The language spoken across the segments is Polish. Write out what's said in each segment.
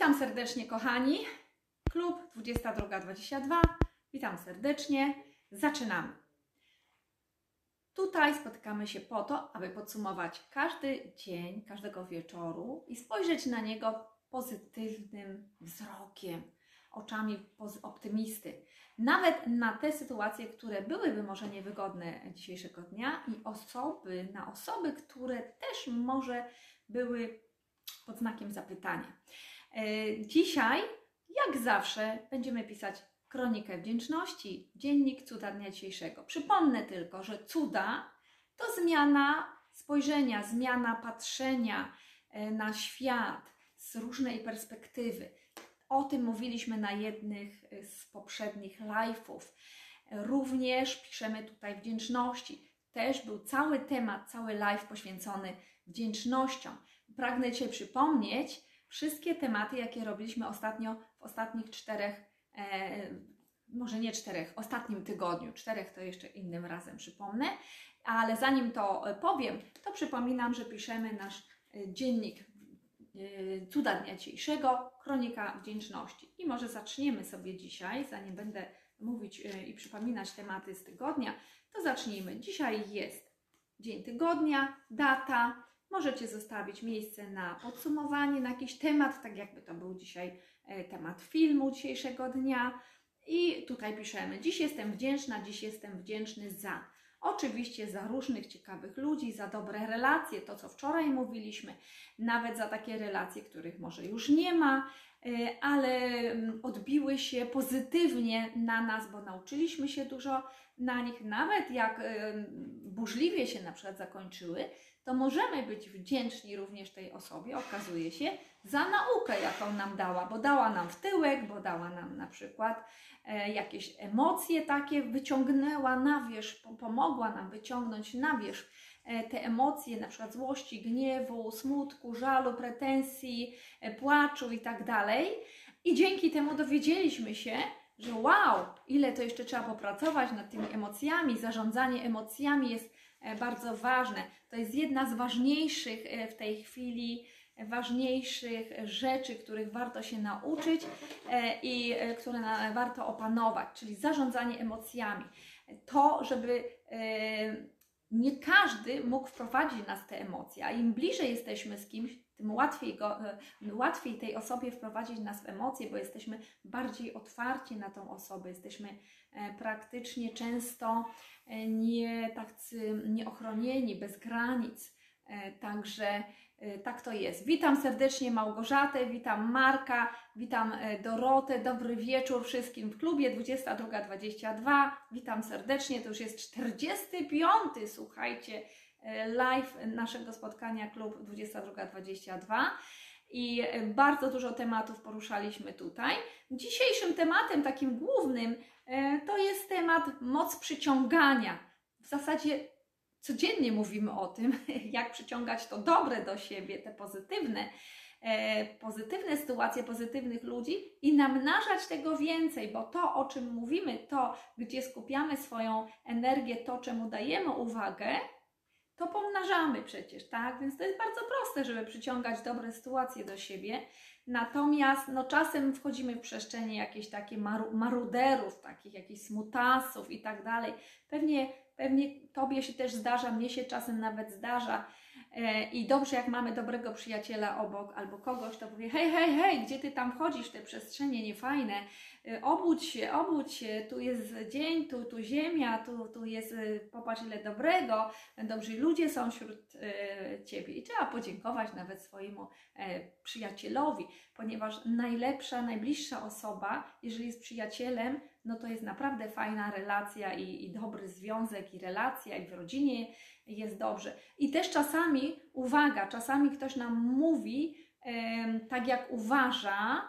Witam serdecznie, kochani. Klub 22.22. Witam serdecznie. Zaczynamy. Tutaj spotykamy się po to, aby podsumować każdy dzień, każdego wieczoru i spojrzeć na niego pozytywnym wzrokiem, oczami optymisty. Nawet na te sytuacje, które byłyby może niewygodne dzisiejszego dnia i osoby, na osoby, które też może były pod znakiem zapytania. E, dzisiaj, jak zawsze, będziemy pisać kronikę wdzięczności, dziennik cuda dnia dzisiejszego. Przypomnę tylko, że cuda to zmiana spojrzenia, zmiana patrzenia e, na świat z różnej perspektywy. O tym mówiliśmy na jednych e, z poprzednich live'ów. Również piszemy tutaj wdzięczności. Też był cały temat, cały live poświęcony wdzięcznościom. Pragnę Cię przypomnieć wszystkie tematy, jakie robiliśmy ostatnio w ostatnich czterech, e, może nie czterech, ostatnim tygodniu. Czterech to jeszcze innym razem przypomnę, ale zanim to powiem, to przypominam, że piszemy nasz e, dziennik e, cuda dnia dzisiejszego, kronika wdzięczności. I może zaczniemy sobie dzisiaj, zanim będę mówić e, i przypominać tematy z tygodnia, to zacznijmy. Dzisiaj jest dzień tygodnia, data, Możecie zostawić miejsce na podsumowanie, na jakiś temat, tak jakby to był dzisiaj e, temat filmu dzisiejszego dnia. I tutaj piszemy: Dziś jestem wdzięczna, dziś jestem wdzięczny za. Oczywiście za różnych ciekawych ludzi, za dobre relacje, to co wczoraj mówiliśmy, nawet za takie relacje, których może już nie ma, e, ale mm, odbiły się pozytywnie na nas, bo nauczyliśmy się dużo na nich, nawet jak burzliwie się na przykład zakończyły, to możemy być wdzięczni również tej osobie, okazuje się, za naukę, jaką nam dała, bo dała nam w tyłek, bo dała nam na przykład jakieś emocje takie, wyciągnęła na wierzch, pomogła nam wyciągnąć na wierzch e, te emocje, na przykład złości, gniewu, smutku, żalu, pretensji, e, płaczu i tak dalej. I dzięki temu dowiedzieliśmy się, że wow, ile to jeszcze trzeba popracować nad tymi emocjami, zarządzanie emocjami jest E, bardzo ważne. To jest jedna z ważniejszych e, w tej chwili, e, ważniejszych rzeczy, których warto się nauczyć i które warto opanować, czyli zarządzanie emocjami. To, żeby nie każdy mógł wprowadzić nas te emocje, a im bliżej jesteśmy z kimś, tym łatwiej, go, łatwiej tej osobie wprowadzić nas w emocje, bo jesteśmy bardziej otwarci na tą osobę, jesteśmy praktycznie często nie tacy nieochronieni, bez granic. E, także e, tak to jest. Witam serdecznie Małgorzatę, witam Marka, witam e, Dorotę. Dobry wieczór wszystkim w klubie 22.22. Witam serdecznie. To już jest 45. Słuchajcie, live naszego spotkania klub 22.22 i bardzo dużo tematów poruszaliśmy tutaj. Dzisiejszym tematem, takim głównym, E, to jest temat moc przyciągania. W zasadzie codziennie mówimy o tym, jak przyciągać to dobre do siebie, te pozytywne, e, pozytywne sytuacje, pozytywnych ludzi i namnażać tego więcej, bo to, o czym mówimy, to, gdzie skupiamy swoją energię, to, czemu dajemy uwagę, to pomnażamy przecież, tak? Więc to jest bardzo proste, żeby przyciągać dobre sytuacje do siebie. Natomiast no, czasem wchodzimy w przestrzenie jakieś takie maru, maruderów, takich jakichś smutasów i tak dalej. Pewnie, pewnie Tobie się też zdarza, mnie się czasem nawet zdarza, E, I dobrze, jak mamy dobrego przyjaciela obok albo kogoś, to powie: hej, hej, hej, gdzie ty tam chodzisz w te przestrzenie niefajne? E, obudź się, obudź się, tu jest dzień, tu, tu ziemia, tu, tu jest, e, popatrz ile dobrego, dobrzy ludzie są wśród ciebie. I trzeba podziękować nawet swojemu przyjacielowi, ponieważ najlepsza, najbliższa osoba, jeżeli jest przyjacielem, no to jest naprawdę fajna relacja i, i dobry związek, i relacja, i w rodzinie jest dobrze. I też czasami, uwaga, czasami ktoś nam mówi tak, jak uważa,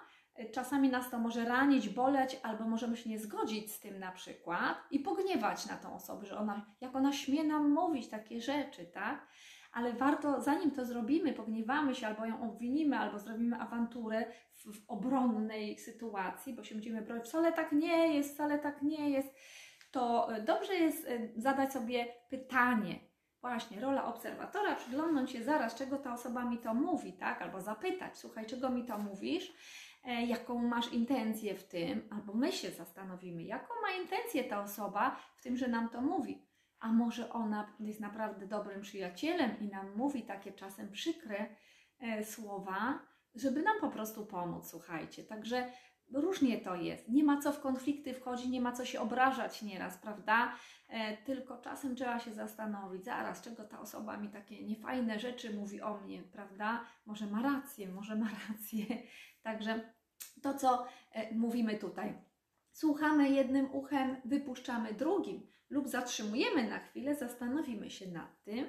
czasami nas to może ranić, boleć, albo możemy się nie zgodzić z tym na przykład i pogniewać na tą osobę, że ona, jak ona śmie nam mówić takie rzeczy, tak? Ale warto, zanim to zrobimy, pogniewamy się, albo ją obwinimy, albo zrobimy awanturę w, w obronnej sytuacji, bo się będziemy bronić, wcale tak nie jest, wcale tak nie jest, to dobrze jest e, zadać sobie pytanie, Właśnie, rola obserwatora, przyglądnąć się zaraz, czego ta osoba mi to mówi, tak? Albo zapytać, słuchaj, czego mi to mówisz, e, jaką masz intencję w tym, albo my się zastanowimy, jaką ma intencję ta osoba w tym, że nam to mówi. A może ona jest naprawdę dobrym przyjacielem i nam mówi takie czasem przykre e, słowa, żeby nam po prostu pomóc, słuchajcie. Także różnie to jest. Nie ma co w konflikty wchodzić, nie ma co się obrażać nieraz, prawda? E, tylko czasem trzeba się zastanowić, zaraz, czego ta osoba mi takie niefajne rzeczy mówi o mnie, prawda? Może ma rację, może ma rację. Także to, co e, mówimy tutaj. Słuchamy jednym uchem, wypuszczamy drugim lub zatrzymujemy na chwilę, zastanowimy się nad tym,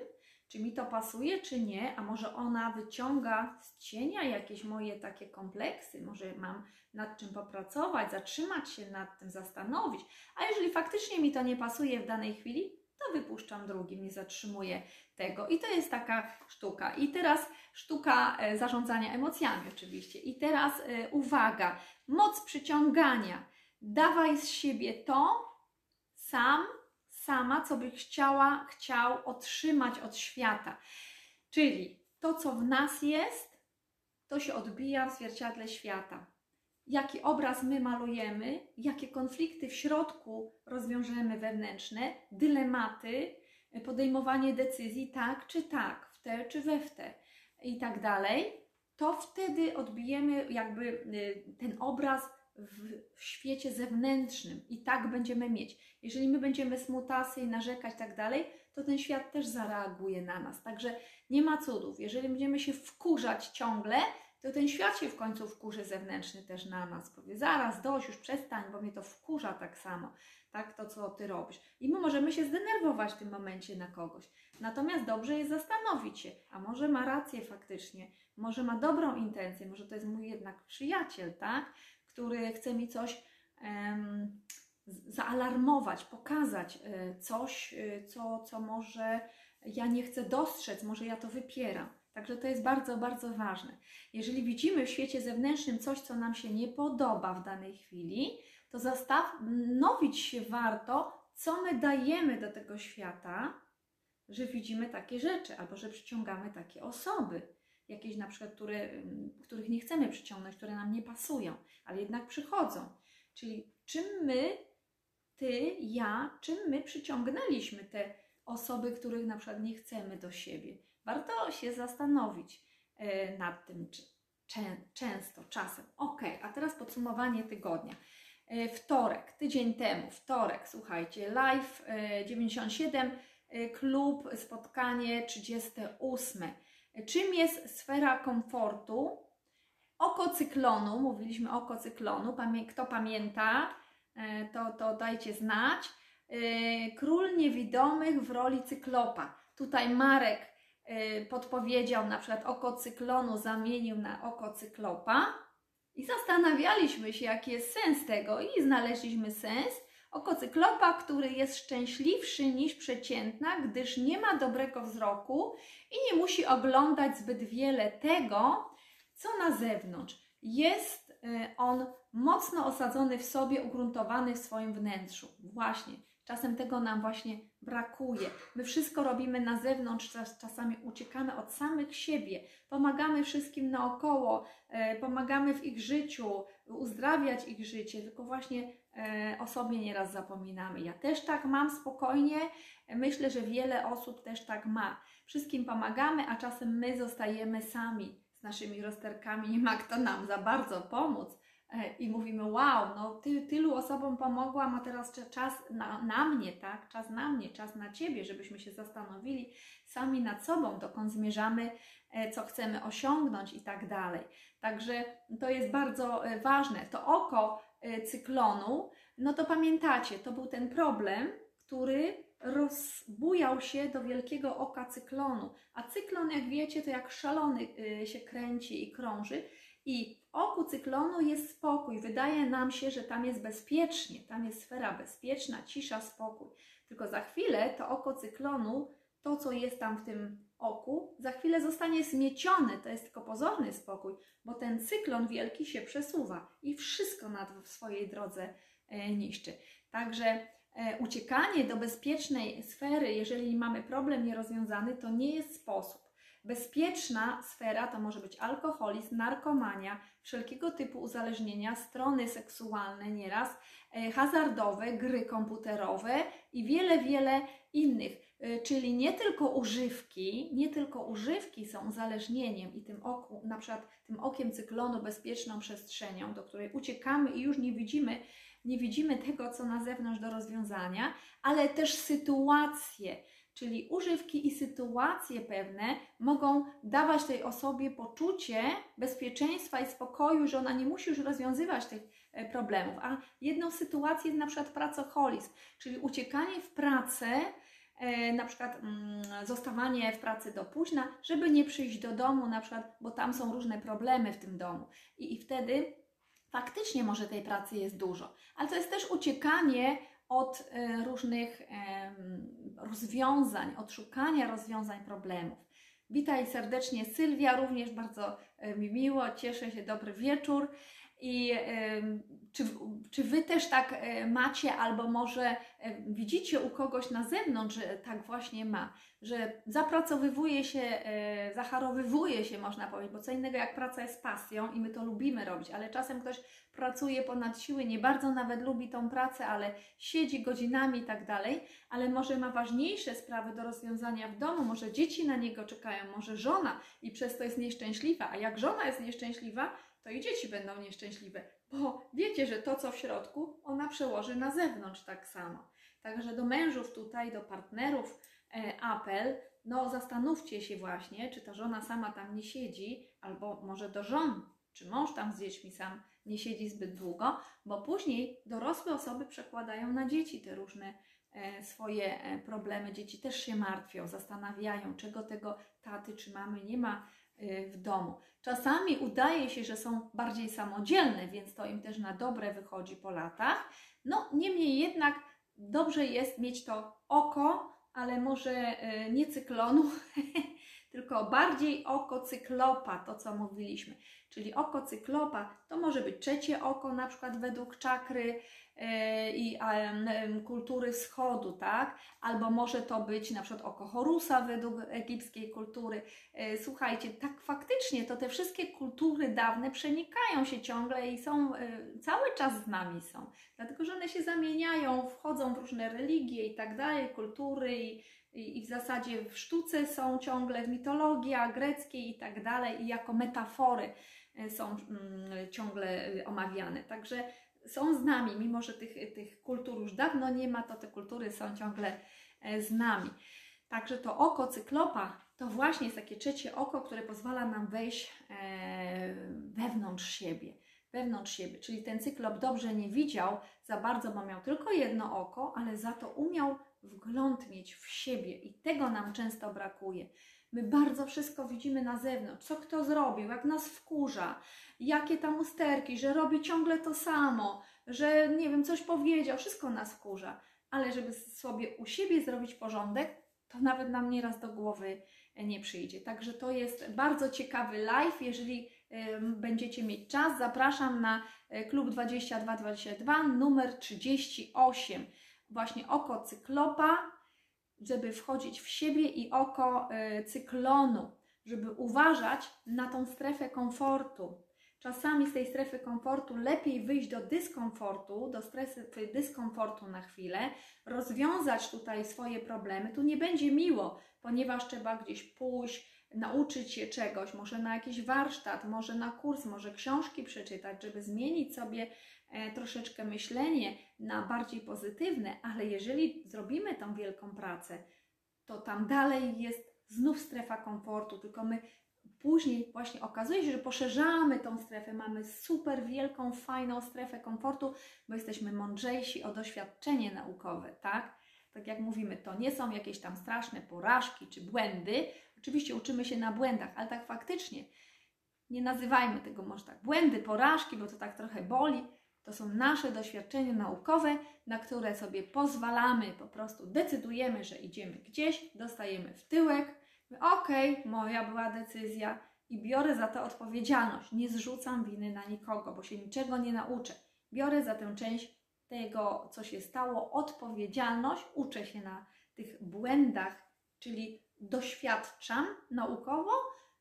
czy mi to pasuje, czy nie, a może ona wyciąga z cienia jakieś moje takie kompleksy, może mam nad czym popracować, zatrzymać się nad tym, zastanowić. A jeżeli faktycznie mi to nie pasuje w danej chwili, to wypuszczam drugim, nie zatrzymuję tego. I to jest taka sztuka. I teraz sztuka e, zarządzania emocjami, oczywiście. I teraz e, uwaga, moc przyciągania. Dawaj z siebie to sam sama, co by chciała, chciał otrzymać od świata. Czyli to, co w nas jest, to się odbija w zwierciadle świata. Jaki obraz my malujemy, jakie konflikty w środku rozwiążemy wewnętrzne, dylematy, podejmowanie decyzji tak czy tak, w te czy we w te i tak dalej, to wtedy odbijemy jakby y, ten obraz w, świecie zewnętrznym i tak będziemy mieć. Jeżeli my będziemy smutasy i narzekać tak dalej, to ten świat też zareaguje na nas. Także nie ma cudów. Jeżeli będziemy się wkurzać ciągle, to ten świat się w końcu wkurzy zewnętrzny też na nas. Powie, zaraz, dość, już przestań, bo mnie to wkurza tak samo, tak, to co ty robisz. I my możemy się zdenerwować w tym momencie na kogoś. Natomiast dobrze jest zastanowić się, a może ma rację faktycznie, może ma dobrą intencję, może to jest mój jednak przyjaciel, tak? Który chce mi coś um, zaalarmować, pokazać e, coś, e, co, co może ja nie chcę dostrzec, może ja to wypieram. Także to jest bardzo, bardzo ważne. Jeżeli widzimy w świecie zewnętrznym coś, co nam się nie podoba w danej chwili, to zastanowić się warto, co my dajemy do tego świata, że widzimy takie rzeczy, albo że przyciągamy takie osoby jakieś na przykład, które, mm, których nie chcemy przyciągnąć, które nam nie pasują, ale jednak przychodzą. Czyli czym my, ty, ja, czym my przyciągnęliśmy te osoby, których na przykład nie chcemy do siebie. Warto się zastanowić e, nad tym, czy czę, często, czasem. Ok, a teraz podsumowanie tygodnia. E, wtorek, tydzień temu, wtorek, słuchajcie, live 97, e, klub, spotkanie 38. Czym jest sfera komfortu? Oko cyklonu, mówiliśmy oko cyklonu, kto pamięta, e, to, to dajcie znać. E, król niewidomych w roli cyklopa. Tutaj Marek e, podpowiedział na przykład oko cyklonu zamienił na oko cyklopa i zastanawialiśmy się, jaki jest sens tego i znaleźliśmy sens. Oko cyklopa, który jest szczęśliwszy niż przeciętna, gdyż nie ma dobrego wzroku i nie musi oglądać zbyt wiele tego, co na zewnątrz. Jest y, on mocno osadzony w sobie, ugruntowany w swoim wnętrzu. Właśnie, czasem tego nam właśnie brakuje. My wszystko robimy na zewnątrz, czasami uciekamy od samych siebie, pomagamy wszystkim naokoło, y, pomagamy w ich życiu, uzdrawiać ich życie, tylko właśnie E, o sobie nieraz zapominamy. Ja też tak mam spokojnie. Myślę, że wiele osób też tak ma. Wszystkim pomagamy, a czasem my zostajemy sami z naszymi rozterkami. Nie ma kto nam za bardzo pomóc. E, I mówimy, wow, no ty, tylu osobom pomogłam, a teraz czas na, na mnie, tak? Czas na mnie, czas na Ciebie, żebyśmy się zastanowili sami nad sobą, dokąd zmierzamy, e, co chcemy osiągnąć i tak dalej. Także to jest bardzo ważne. To oko E, cyklonu, no to pamiętacie, to był ten problem, który rozbujał się do wielkiego oka cyklonu. A cyklon, jak wiecie, to jak szalony e, się kręci i krąży. I oku cyklonu jest spokój. Wydaje nam się, że tam jest bezpiecznie, tam jest sfera bezpieczna, cisza, spokój. Tylko za chwilę to oko cyklonu, to co jest tam w tym oku, za chwilę zostanie zmieciony. To jest tylko pozorny spokój, bo ten cyklon wielki się przesuwa i wszystko na w swojej drodze e, niszczy. Także e, uciekanie do bezpiecznej sfery, jeżeli mamy problem nierozwiązany, to nie jest sposób. Bezpieczna sfera to może być alkoholizm, narkomania, wszelkiego typu uzależnienia, strony seksualne nieraz, e, hazardowe, gry komputerowe i wiele, wiele innych. E, czyli nie tylko używki, nie tylko używki są uzależnieniem i tym oku, na przykład tym okiem cyklonu bezpieczną przestrzenią, do której uciekamy i już nie widzimy, nie widzimy tego, co na zewnątrz do rozwiązania, ale też sytuacje, czyli używki i sytuacje pewne mogą dawać tej osobie poczucie bezpieczeństwa i spokoju, że ona nie musi już rozwiązywać tych e, problemów. A jedną sytuację jest na przykład pracoholizm, czyli uciekanie w pracę, e, na przykład mm, zostawanie w pracy do późna, żeby nie przyjść do domu, na przykład, bo tam są różne problemy w tym domu. I, i wtedy faktycznie może tej pracy jest dużo, ale to jest też uciekanie od e, różnych rozwiązań, od szukania rozwiązań problemów. Witaj serdecznie Sylwia, również bardzo e, mi miło, cieszę się, dobry wieczór. I czy, czy Wy też tak e, macie, albo może e, widzicie u kogoś na zewnątrz, że tak właśnie ma, że zapracowywuje się, e, zacharowywuje się, można powiedzieć, bo co innego jak praca jest pasją i my to lubimy robić, ale czasem ktoś pracuje ponad siły, nie bardzo nawet lubi tą pracę, ale siedzi godzinami i tak dalej, ale może ma ważniejsze sprawy do rozwiązania w domu, może dzieci na niego czekają, może żona i przez to jest nieszczęśliwa, a jak żona jest nieszczęśliwa, to i dzieci będą nieszczęśliwe, bo wiecie, że to, co w środku, ona przełoży na zewnątrz tak samo. Także do mężów tutaj, do partnerów e, apel, no zastanówcie się właśnie, czy ta żona sama tam nie siedzi, albo może do żon, czy mąż tam z dziećmi sam nie siedzi zbyt długo, bo później dorosłe osoby przekładają na dzieci te różne e, swoje e, problemy. Dzieci też się martwią, zastanawiają, czego tego taty czy mamy nie ma w domu. Czasami udaje się, że są bardziej samodzielne, więc to im też na dobre wychodzi po latach. No, niemniej jednak dobrze jest mieć to oko, ale może y, nie cyklonu, tylko bardziej oko cyklopa, to co mówiliśmy. Czyli oko cyklopa to może być trzecie oko, na przykład według czakry E, i kultury wschodu, tak? Albo może to być na przykład oko Horusa według egipskiej kultury. E, słuchajcie, tak faktycznie to te wszystkie kultury dawne przenikają się ciągle i są e, cały czas z nami są. Dlatego, że one się zamieniają, wchodzą w różne religie i tak dalej, kultury i, i w zasadzie w sztuce są ciągle, w mitologia greckiej i tak dalej, i jako metafory są mm, ciągle omawiane. Także są z nami, mimo że tych, tych kultur już dawno nie ma, to te kultury są ciągle e, z nami. Także to oko cyklopa to właśnie jest takie trzecie oko, które pozwala nam wejść e, wewnątrz siebie. Wewnątrz siebie, czyli ten cyklop dobrze nie widział za bardzo, bo miał tylko jedno oko, ale za to umiał wgląd mieć w siebie i tego nam często brakuje. My bardzo wszystko widzimy na zewnątrz, co kto zrobił, jak nas wkurza, jakie tam usterki, że robi ciągle to samo, że nie wiem, coś powiedział, wszystko nas wkurza. Ale żeby sobie u siebie zrobić porządek, to nawet nam nieraz do głowy nie przyjdzie. Także to jest bardzo ciekawy live. Jeżeli y, będziecie mieć czas, zapraszam na e, klub 2222 numer 38. Właśnie oko cyklopa, żeby wchodzić w siebie i oko y, cyklonu, żeby uważać na tą strefę komfortu czasami z tej strefy komfortu lepiej wyjść do dyskomfortu, do strefy dyskomfortu na chwilę, rozwiązać tutaj swoje problemy. Tu nie będzie miło, ponieważ trzeba gdzieś pójść, nauczyć się czegoś, może na jakiś warsztat, może na kurs, może książki przeczytać, żeby zmienić sobie e, troszeczkę myślenie na bardziej pozytywne, ale jeżeli zrobimy tą wielką pracę, to tam dalej jest znów strefa komfortu, tylko my Później właśnie okazuje się, że poszerzamy tą strefę, mamy super wielką, fajną strefę komfortu, bo jesteśmy mądrzejsi o doświadczenie naukowe, tak? Tak jak mówimy, to nie są jakieś tam straszne porażki czy błędy. Oczywiście uczymy się na błędach, ale tak faktycznie nie nazywajmy tego może tak błędy, porażki, bo to tak trochę boli. To są nasze doświadczenia naukowe, na które sobie pozwalamy, po prostu decydujemy, że idziemy gdzieś, dostajemy w tyłek, okej, okay, moja była decyzja i biorę za to odpowiedzialność. Nie zrzucam winy na nikogo, bo się niczego nie nauczę. Biorę za tę część tego, co się stało, odpowiedzialność, uczę się na tych błędach, czyli doświadczam naukowo,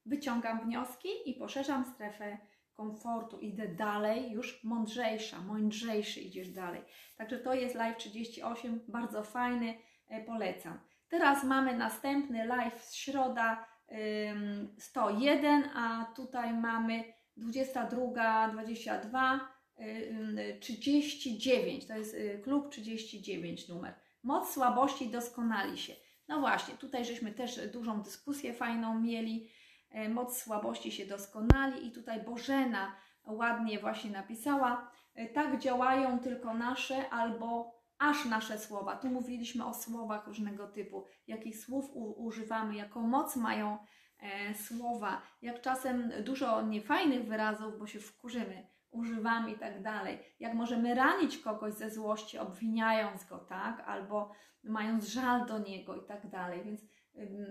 wyciągam wnioski i poszerzam strefę komfortu. Idę dalej, już mądrzejsza, mądrzejszy idziesz dalej. Także to jest live 38, bardzo fajny, e, polecam. Teraz mamy następny live z środa ym, 101, a tutaj mamy 22, 22, y, 39. To jest y, klub 39 numer. Moc słabości doskonali się. No właśnie, tutaj żeśmy też dużą dyskusję fajną mieli. E, moc słabości się doskonali i tutaj Bożena ładnie właśnie napisała, e, tak działają tylko nasze albo aż nasze słowa. Tu mówiliśmy o słowach różnego typu, jakich słów używamy, jaką moc mają e, słowa, jak czasem dużo niefajnych wyrazów, bo się wkurzymy, używamy i tak dalej. Jak możemy ranić kogoś ze złości, obwiniając go, tak? Albo mając żal do niego i tak dalej. Więc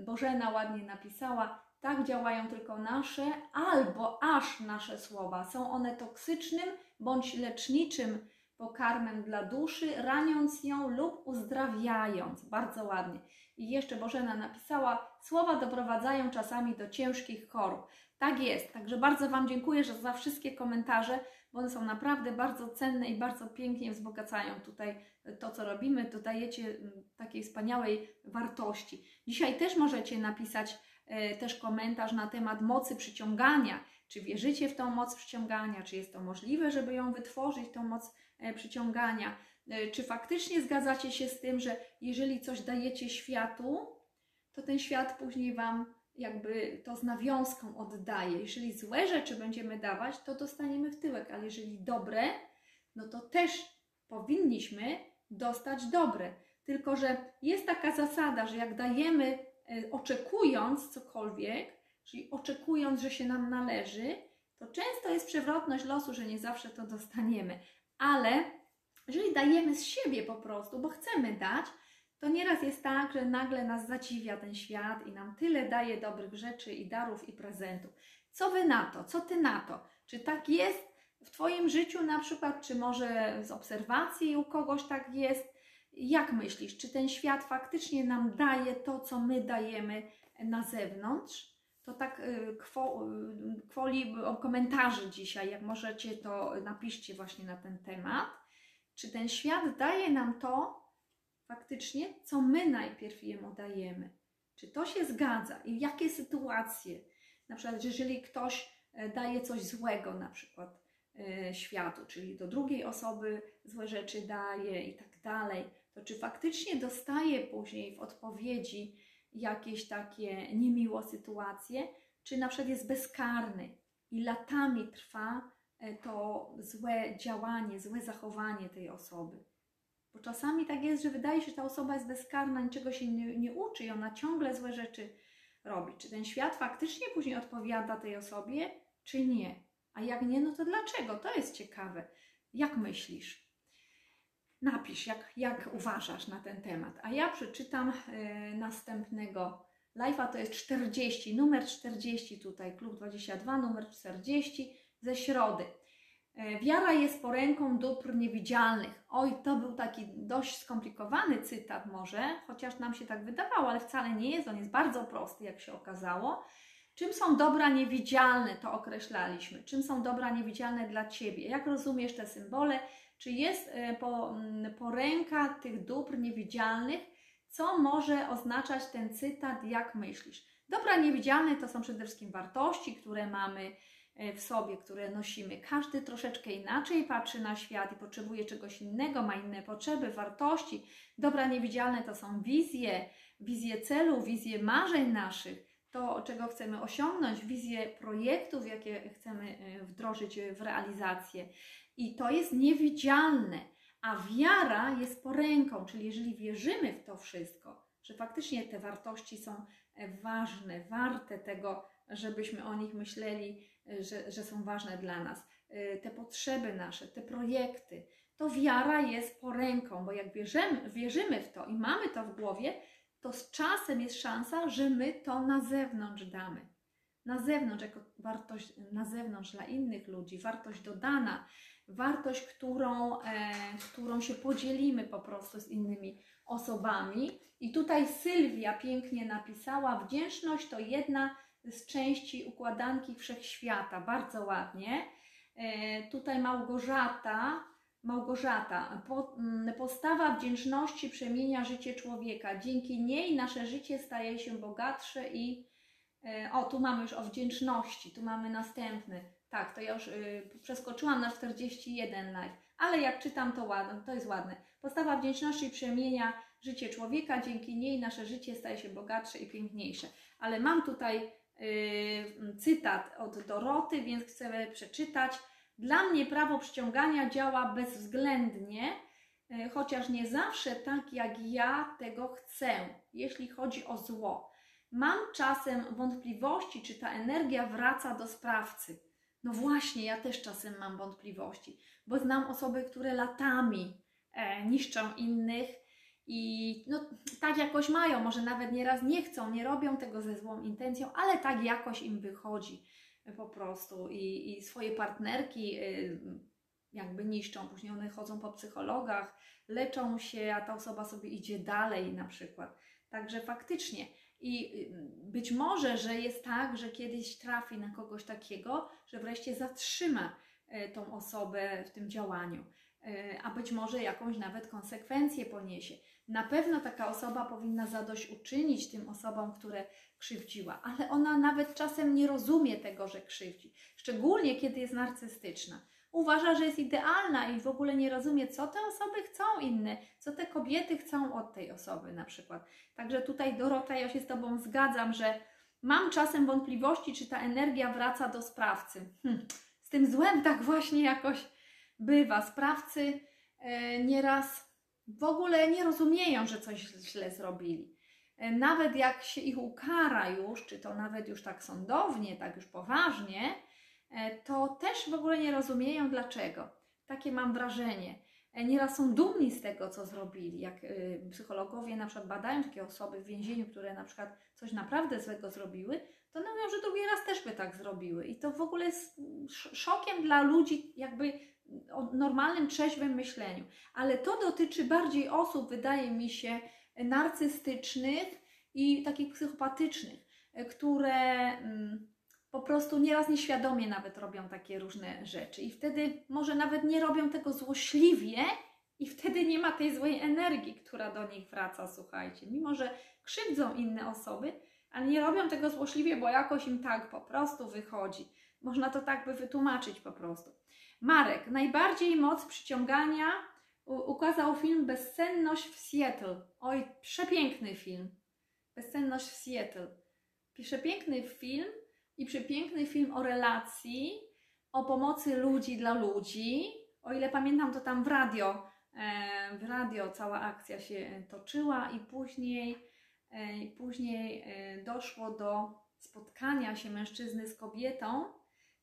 Bożena ładnie napisała, tak działają tylko nasze albo aż nasze słowa. Są one toksycznym bądź leczniczym pokarmem dla duszy, raniąc ją lub uzdrawiając. Bardzo ładnie. I jeszcze Bożena napisała: Słowa doprowadzają czasami do ciężkich chorób. Tak jest. Także bardzo Wam dziękuję że za wszystkie komentarze, bo one są naprawdę bardzo cenne i bardzo pięknie wzbogacają tutaj to, co robimy. Dodajecie mm, takiej wspaniałej wartości. Dzisiaj też możecie napisać E, też komentarz na temat mocy przyciągania. Czy wierzycie w tą moc przyciągania? Czy jest to możliwe, żeby ją wytworzyć, tą moc e, przyciągania? E, czy faktycznie zgadzacie się z tym, że jeżeli coś dajecie światu, to ten świat później Wam jakby to z nawiązką oddaje. Jeżeli złe rzeczy będziemy dawać, to dostaniemy w tyłek, ale jeżeli dobre, no to też powinniśmy dostać dobre. Tylko, że jest taka zasada, że jak dajemy E, oczekując cokolwiek, czyli oczekując, że się nam należy, to często jest przewrotność losu, że nie zawsze to dostaniemy. Ale jeżeli dajemy z siebie po prostu, bo chcemy dać, to nieraz jest tak, że nagle nas zadziwia ten świat i nam tyle daje dobrych rzeczy i darów i prezentów. Co wy na to? Co ty na to? Czy tak jest w Twoim życiu na przykład, czy może z obserwacji u kogoś tak jest? Jak myślisz, czy ten świat faktycznie nam daje to, co my dajemy na zewnątrz? To tak y, y, kwoli komentarzy dzisiaj, jak możecie, to napiszcie właśnie na ten temat. Czy ten świat daje nam to faktycznie, co my najpierw jemu dajemy? Czy to się zgadza? I jakie sytuacje? Na przykład, jeżeli ktoś e, daje coś złego, na przykład e, światu, czyli do drugiej osoby złe rzeczy daje i tak dalej to czy faktycznie dostaje później w odpowiedzi jakieś takie niemiłe sytuacje, czy na przykład jest bezkarny i latami trwa e, to złe działanie, złe zachowanie tej osoby. Bo czasami tak jest, że wydaje się, że ta osoba jest bezkarna, niczego się nie, nie uczy i ona ciągle złe rzeczy robi. Czy ten świat faktycznie później odpowiada tej osobie, czy nie? A jak nie, no to dlaczego? To jest ciekawe. Jak myślisz? Napisz, jak, jak uważasz na ten temat. A ja przeczytam y, następnego live'a, to jest 40, numer 40 tutaj, klub 22, numer 40 ze środy. E, wiara jest poręką dóbr niewidzialnych. Oj, to był taki dość skomplikowany cytat może, chociaż nam się tak wydawało, ale wcale nie jest. On jest bardzo prosty, jak się okazało. Czym są dobra niewidzialne, to określaliśmy. Czym są dobra niewidzialne dla Ciebie? Jak rozumiesz te symbole? Czy jest e, po, mm, poręka tych dóbr niewidzialnych? Co może oznaczać ten cytat, jak myślisz? Dobra niewidzialne to są przede wszystkim wartości, które mamy w sobie, które nosimy. Każdy troszeczkę inaczej patrzy na świat i potrzebuje czegoś innego, ma inne potrzeby, wartości. Dobra niewidzialne to są wizje, wizje celu, wizje marzeń naszych, to czego chcemy osiągnąć, wizje projektów, jakie chcemy e, wdrożyć w realizację. I to jest niewidzialne, a wiara jest poręką, czyli jeżeli wierzymy w to wszystko, że faktycznie te wartości są e, ważne, warte tego, żebyśmy o nich myśleli, e, że, że są ważne dla nas, e, te potrzeby nasze, te projekty, to wiara jest poręką, bo jak wierzymy, wierzymy w to i mamy to w głowie, to z czasem jest szansa, że my to na zewnątrz damy. Na zewnątrz, jako wartość na zewnątrz dla innych ludzi, wartość dodana, wartość, którą, e, którą się podzielimy po prostu z innymi osobami. I tutaj Sylwia pięknie napisała: Wdzięczność to jedna z części układanki wszechświata. Bardzo ładnie. E, tutaj Małgorzata. Małgorzata, mm, postawa wdzięczności przemienia życie człowieka. Dzięki niej nasze życie staje się bogatsze i e, o, tu mamy już o wdzięczności, tu mamy następny. Tak, to ja już y, przeskoczyłam na 41 live, ale jak czytam, to ładne, to jest ładne. Postawa wdzięczności przemienia życie człowieka, dzięki niej nasze życie staje się bogatsze i piękniejsze. Ale mam tutaj cytat od Doroty, więc chcę przeczytać. Dla mnie prawo przyciągania działa bezwzględnie, y, chociaż nie zawsze tak, jak ja tego chcę, jeśli chodzi o zło. Mam czasem wątpliwości, czy ta energia wraca do sprawcy. No właśnie, ja też czasem mam wątpliwości, bo znam osoby, które latami e, niszczą innych i no, tak jakoś mają, może nawet nieraz nie chcą, nie robią tego ze złą intencją, ale tak jakoś im wychodzi po prostu i, i swoje partnerki y, jakby niszczą. Później one chodzą po psychologach, leczą się, a ta osoba sobie idzie dalej na przykład. Także faktycznie i y, być może, że jest tak, że kiedyś trafi na kogoś takiego, że wreszcie zatrzyma e, tą osobę w tym działaniu, a być może jakąś nawet konsekwencję poniesie. Na pewno taka osoba powinna zadośćuczynić tym osobom, które krzywdziła, ale ona nawet czasem nie rozumie tego, że krzywdzi, szczególnie kiedy jest narcystyczna uważa, że jest idealna i w ogóle nie rozumie, co te osoby chcą inne, co te kobiety chcą od tej osoby na przykład. Także tutaj Dorota, ja się z Tobą zgadzam, że mam czasem wątpliwości, czy ta energia wraca do sprawcy. Hm. Z tym złem tak właśnie jakoś bywa. Sprawcy e, nieraz w ogóle nie rozumieją, że coś źle zrobili. E, nawet jak się ich ukara już, czy to nawet już tak sądownie, tak już poważnie, E, to też w ogóle nie rozumieją dlaczego. Takie mam wrażenie. Nieraz są dumni z tego, co zrobili. Jak psychologowie na przykład badają takie osoby w więzieniu, które na przykład coś naprawdę złego zrobiły, to mówią, że drugi raz też by tak zrobiły. I to w ogóle jest szokiem dla ludzi, jakby o normalnym, trzeźwym myśleniu. Ale to dotyczy bardziej osób, wydaje mi się, narcystycznych i takich psychopatycznych, które. Mm, po prostu nieraz nieświadomie nawet robią takie różne rzeczy i wtedy może nawet nie robią tego złośliwie i wtedy nie ma tej złej energii, która do nich wraca, słuchajcie. Mimo, że krzywdzą inne osoby, ale nie robią tego złośliwie, bo jakoś im tak po prostu wychodzi. Można to tak by wytłumaczyć po prostu. Marek, najbardziej moc przyciągania ukazał film Bezsenność w Seattle. Oj, przepiękny film. Bezsenność w Seattle. Przepiękny film, i przepiękny film o relacji, o pomocy ludzi dla ludzi. O ile pamiętam, to tam w radio, e, w radio cała akcja się toczyła i później, e, później e, doszło do spotkania się mężczyzny z kobietą.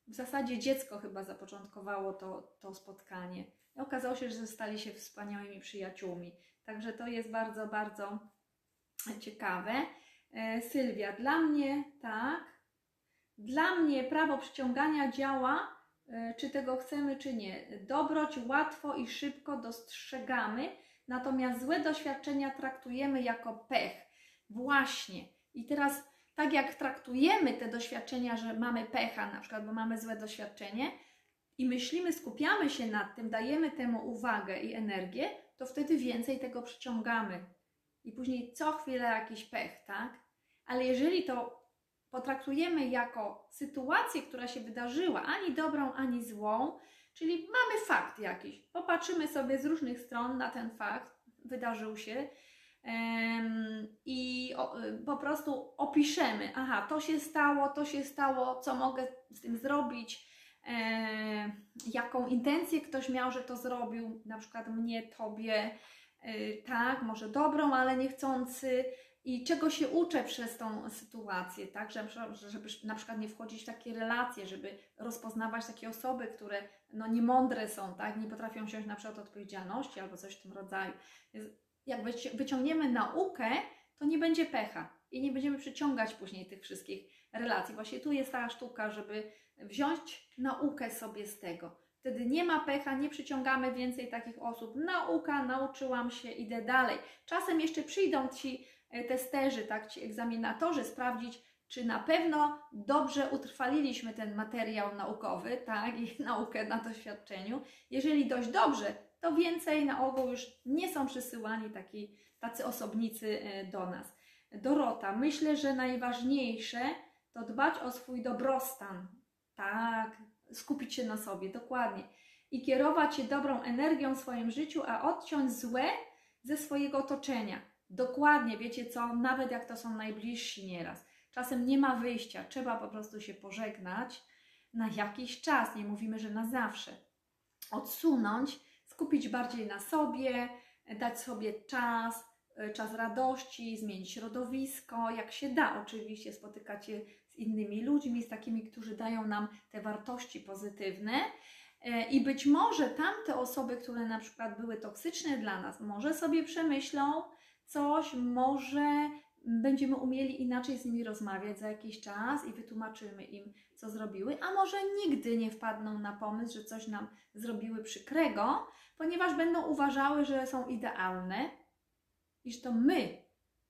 W zasadzie dziecko chyba zapoczątkowało to, to spotkanie. I okazało się, że stali się wspaniałymi przyjaciółmi. Także to jest bardzo, bardzo ciekawe. Sylwia, dla mnie tak, dla mnie prawo przyciągania działa, e, czy tego chcemy, czy nie. Dobroć łatwo i szybko dostrzegamy, natomiast złe doświadczenia traktujemy jako pech. Właśnie. I teraz, tak jak traktujemy te doświadczenia, że mamy pecha, na przykład, bo mamy złe doświadczenie, i myślimy, skupiamy się nad tym, dajemy temu uwagę i energię, to wtedy więcej tego przyciągamy. I później co chwilę jakiś pech, tak? Ale jeżeli to potraktujemy jako sytuację, która się wydarzyła, ani dobrą, ani złą, czyli mamy fakt jakiś. Popatrzymy sobie z różnych stron na ten fakt, wydarzył się i po prostu opiszemy, aha, to się stało, to się stało, co mogę z tym zrobić, jaką intencję ktoś miał, że to zrobił, na przykład mnie, tobie, e, tak, może dobrą, ale niechcący, i czego się uczę przez tą sytuację, tak, żeby, żeby na przykład nie wchodzić w takie relacje, żeby rozpoznawać takie osoby, które no niemądre są, tak, nie potrafią wziąć na przykład odpowiedzialności albo coś w tym rodzaju. Jak wyciągniemy naukę, to nie będzie pecha i nie będziemy przyciągać później tych wszystkich relacji. Właśnie tu jest ta sztuka, żeby wziąć naukę sobie z tego. Wtedy nie ma pecha, nie przyciągamy więcej takich osób. Nauka, nauczyłam się, idę dalej. Czasem jeszcze przyjdą ci e, testerzy, tak, ci egzaminatorzy sprawdzić, czy na pewno dobrze utrwaliliśmy ten materiał naukowy, tak, i naukę na doświadczeniu. Jeżeli dość dobrze, to więcej na ogół już nie są przysyłani taki, tacy osobnicy e, do nas. Dorota, myślę, że najważniejsze to dbać o swój dobrostan. Tak, skupić się na sobie, dokładnie. I kierować się dobrą energią w swoim życiu, a odciąć złe ze swojego otoczenia. Dokładnie, wiecie co, nawet jak to są najbliżsi nieraz. Czasem nie ma wyjścia, trzeba po prostu się pożegnać na jakiś czas, nie mówimy, że na zawsze. Odsunąć, skupić bardziej na sobie, dać sobie czas, e, czas radości, zmienić środowisko, jak się da oczywiście, spotykać się z innymi ludźmi, z takimi, którzy dają nam te wartości pozytywne. E, I być może tamte osoby, które na przykład były toksyczne dla nas, może sobie przemyślą coś, może będziemy umieli inaczej z nimi rozmawiać za jakiś czas i wytłumaczymy im, co zrobiły, a może nigdy nie wpadną na pomysł, że coś nam zrobiły przykrego, ponieważ będą uważały, że są idealne, iż to my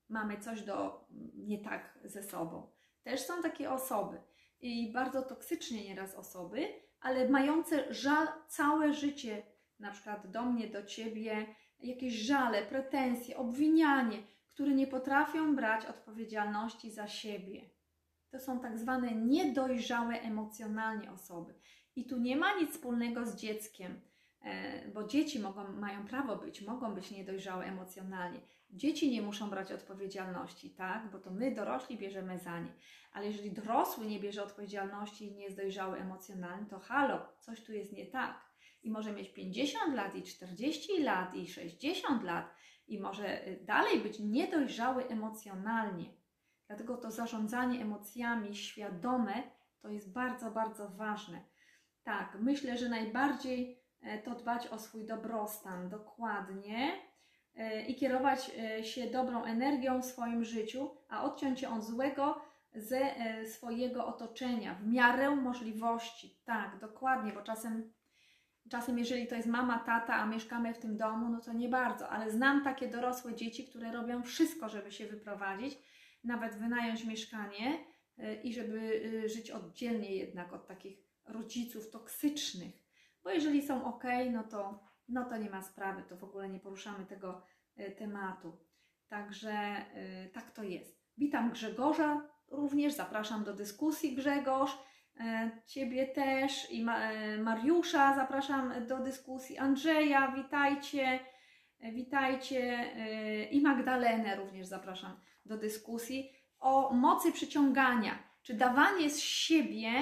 mamy coś do nie tak ze sobą. Też są takie osoby i bardzo toksycznie nieraz osoby, ale mające żal całe życie, na przykład do mnie, do ciebie, jakieś żale, pretensje, obwinianie, które nie potrafią brać odpowiedzialności za siebie. To są tak zwane niedojrzałe emocjonalnie osoby. I tu nie ma nic wspólnego z dzieckiem, e, bo dzieci mogą, mają prawo być, mogą być niedojrzałe emocjonalnie. Dzieci nie muszą brać odpowiedzialności, tak? Bo to my dorośli bierzemy za nie. Ale jeżeli dorosły nie bierze odpowiedzialności i nie jest dojrzały emocjonalnie, to halo, coś tu jest nie tak. I może mieć 50 lat, i 40 lat, i 60 lat, i może y, dalej być niedojrzały emocjonalnie. Dlatego to zarządzanie emocjami świadome to jest bardzo, bardzo ważne. Tak, myślę, że najbardziej e, to dbać o swój dobrostan, dokładnie e, i kierować e, się dobrą energią w swoim życiu, a odciąć się od złego ze swojego otoczenia w miarę możliwości. Tak, dokładnie, bo czasem Czasem, jeżeli to jest mama, tata, a mieszkamy w tym domu, no to nie bardzo, ale znam takie dorosłe dzieci, które robią wszystko, żeby się wyprowadzić, nawet wynająć mieszkanie y, i żeby y, żyć oddzielnie jednak od takich rodziców toksycznych. Bo jeżeli są ok, no to, no to nie ma sprawy, to w ogóle nie poruszamy tego y, tematu. Także tak to jest. Witam Grzegorza również, zapraszam do dyskusji Grzegorz. E, ciebie też i e, Mariusza zapraszam do dyskusji. Andrzeja, witajcie, e, witajcie i Magdalenę również zapraszam do dyskusji o mocy przyciągania. Czy dawanie z siebie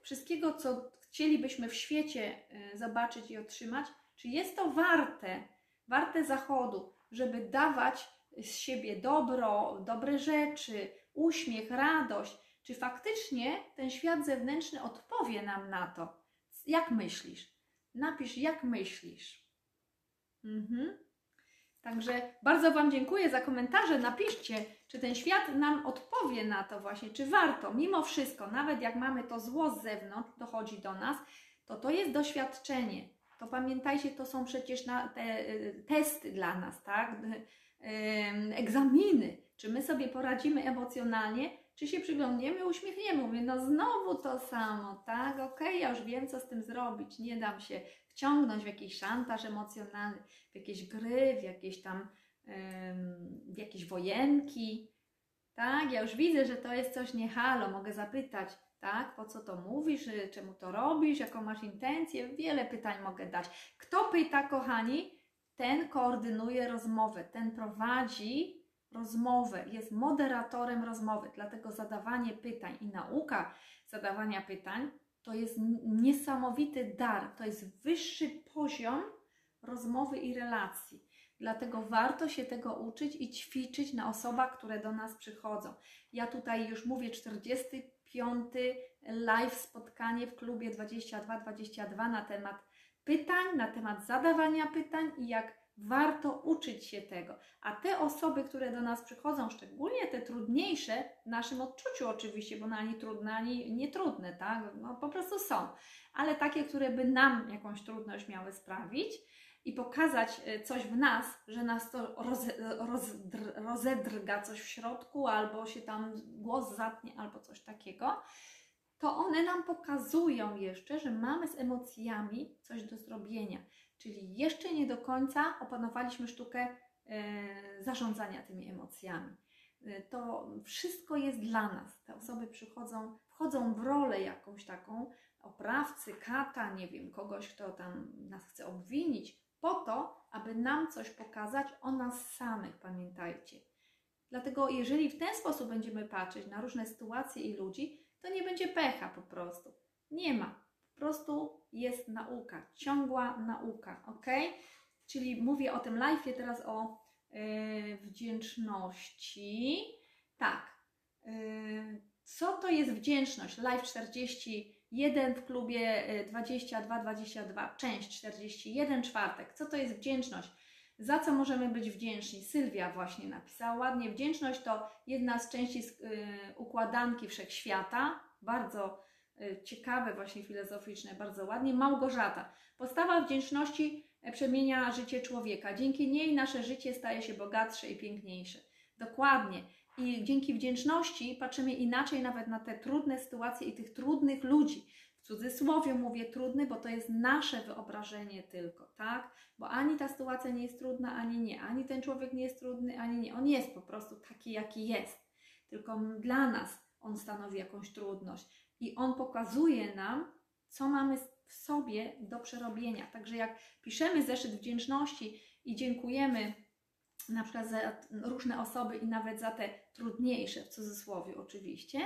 wszystkiego, co chcielibyśmy w świecie zobaczyć i otrzymać, czy jest to warte, warte zachodu, żeby dawać z siebie dobro, dobre rzeczy, uśmiech, radość, czy faktycznie ten świat zewnętrzny odpowie nam na to? Jak myślisz? Napisz, jak myślisz. Mhm. Także bardzo Wam dziękuję za komentarze. Napiszcie, czy ten świat nam odpowie na to właśnie, czy warto, mimo wszystko, nawet jak mamy to zło z zewnątrz, dochodzi do nas, to to jest doświadczenie. To pamiętajcie, to są przecież te y, testy dla nas, tak? Egzaminy. Czy my sobie poradzimy emocjonalnie, czy się przyglądniemy, uśmiechniemy, mówię, no znowu to samo, tak, okej, okay, ja już wiem, co z tym zrobić, nie dam się wciągnąć w jakiś szantaż emocjonalny, w jakieś gry, w jakieś tam, w jakieś wojenki, tak, ja już widzę, że to jest coś nie halo, mogę zapytać, tak, po co to mówisz, czemu to robisz, jaką masz intencję, wiele pytań mogę dać. Kto pyta, kochani, ten koordynuje rozmowę, ten prowadzi rozmowę, jest moderatorem rozmowy. Dlatego zadawanie pytań i nauka zadawania pytań to jest niesamowity dar, to jest wyższy poziom rozmowy i relacji. Dlatego warto się tego uczyć i ćwiczyć na osobach, które do nas przychodzą. Ja tutaj już mówię 45. live spotkanie w klubie 2222 na temat pytań, na temat zadawania pytań i jak Warto uczyć się tego. A te osoby, które do nas przychodzą, szczególnie te trudniejsze, w naszym odczuciu oczywiście, bo na ani trudne, ani nietrudne, tak? No, po prostu są. Ale takie, które by nam jakąś trudność miały sprawić, i pokazać e, coś w nas, że nas to roz, roz, rozedrga coś w środku, albo się tam głos zatnie, albo coś takiego, to one nam pokazują jeszcze, że mamy z emocjami coś do zrobienia. Czyli jeszcze nie do końca opanowaliśmy sztukę e, zarządzania tymi emocjami. E, to wszystko jest dla nas. Te osoby przychodzą, wchodzą w rolę jakąś taką oprawcy, kata, nie wiem, kogoś, kto tam nas chce obwinić, po to, aby nam coś pokazać o nas samych, pamiętajcie. Dlatego, jeżeli w ten sposób będziemy patrzeć na różne sytuacje i ludzi, to nie będzie pecha po prostu. Nie ma. Po prostu jest nauka, ciągła nauka, ok? Czyli mówię o tym live teraz o yy, wdzięczności. Tak. Yy, co to jest wdzięczność? Live 40 jeden w klubie 22-22, y, część 41, czwartek. Co to jest wdzięczność? Za co możemy być wdzięczni? Sylwia właśnie napisała ładnie. Wdzięczność to jedna z części y, układanki wszechświata. Bardzo ciekawe, właśnie filozoficzne, bardzo ładnie. Małgorzata. Postawa wdzięczności e, przemienia życie człowieka. Dzięki niej nasze życie staje się bogatsze i piękniejsze. Dokładnie. I dzięki wdzięczności patrzymy inaczej nawet na te trudne sytuacje i tych trudnych ludzi. W cudzysłowie mówię trudny, bo to jest nasze wyobrażenie tylko, tak? Bo ani ta sytuacja nie jest trudna, ani nie. Ani ten człowiek nie jest trudny, ani nie. On jest po prostu taki, jaki jest. Tylko dla nas on stanowi jakąś trudność. I on pokazuje nam, co mamy w sobie do przerobienia. Także jak piszemy zeszyt wdzięczności i dziękujemy na przykład za różne osoby i nawet za te trudniejsze, w cudzysłowie oczywiście,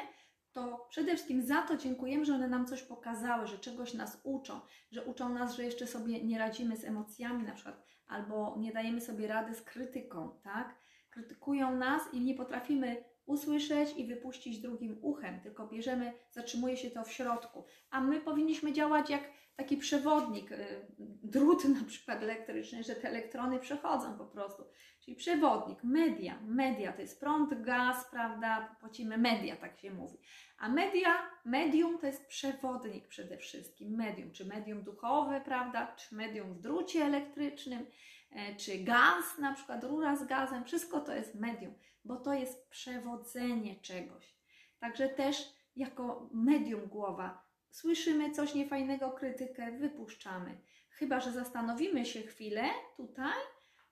to przede wszystkim za to dziękujemy, że one nam coś pokazały, że czegoś nas uczą, że uczą nas, że jeszcze sobie nie radzimy z emocjami na przykład, albo nie dajemy sobie rady z krytyką, tak? Krytykują nas i nie potrafimy usłyszeć i wypuścić drugim uchem, tylko bierzemy, zatrzymuje się to w środku. A my powinniśmy działać jak taki przewodnik, y, drut na przykład elektryczny, że te elektrony przechodzą po prostu. Czyli przewodnik, media. Media to jest prąd, gaz, prawda? Płacimy media, tak się mówi. A media, medium to jest przewodnik przede wszystkim. Medium, czy medium duchowe, prawda? Czy medium w drucie elektrycznym, e, czy gaz, na przykład rura z gazem. Wszystko to jest medium, bo to jest przewodzenie czegoś. Także też jako medium głowa słyszymy coś niefajnego, krytykę, wypuszczamy. Chyba, że zastanowimy się chwilę tutaj,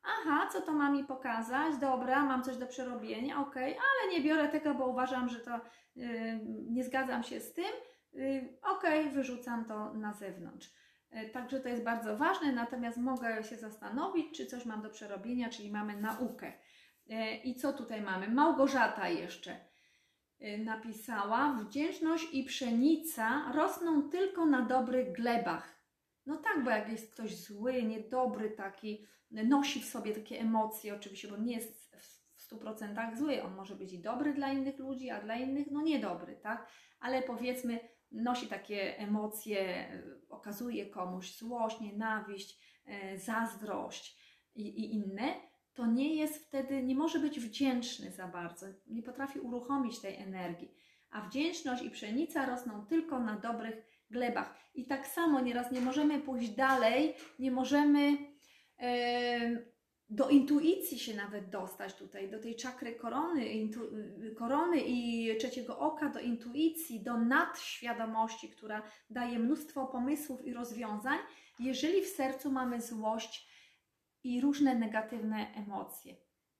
aha, co to ma mi pokazać, dobra, mam coś do przerobienia, ok, ale nie biorę tego, bo uważam, że to yy, nie zgadzam się z tym, yy, ok, wyrzucam to na zewnątrz. Yy, także to jest bardzo ważne, natomiast mogę się zastanowić, czy coś mam do przerobienia, czyli mamy naukę. Yy, I co tutaj mamy? Małgorzata jeszcze Y, napisała: Wdzięczność i pszenica rosną tylko na dobrych glebach. No tak, bo jak jest ktoś zły, niedobry taki, nosi w sobie takie emocje, oczywiście, bo nie jest w 100% zły. On może być i dobry dla innych ludzi, a dla innych no niedobry, tak? Ale powiedzmy, nosi takie emocje, okazuje komuś złość, nienawiść, e, zazdrość i, i inne to nie jest wtedy, nie może być wdzięczny za bardzo, nie potrafi uruchomić tej energii. A wdzięczność i pszenica rosną tylko na dobrych glebach. I tak samo nieraz nie możemy pójść dalej, nie możemy e, do intuicji się nawet dostać tutaj, do tej czakry korony, intu, korony i trzeciego oka, do intuicji, do nadświadomości, która daje mnóstwo pomysłów i rozwiązań, jeżeli w sercu mamy złość, i różne negatywne emocje.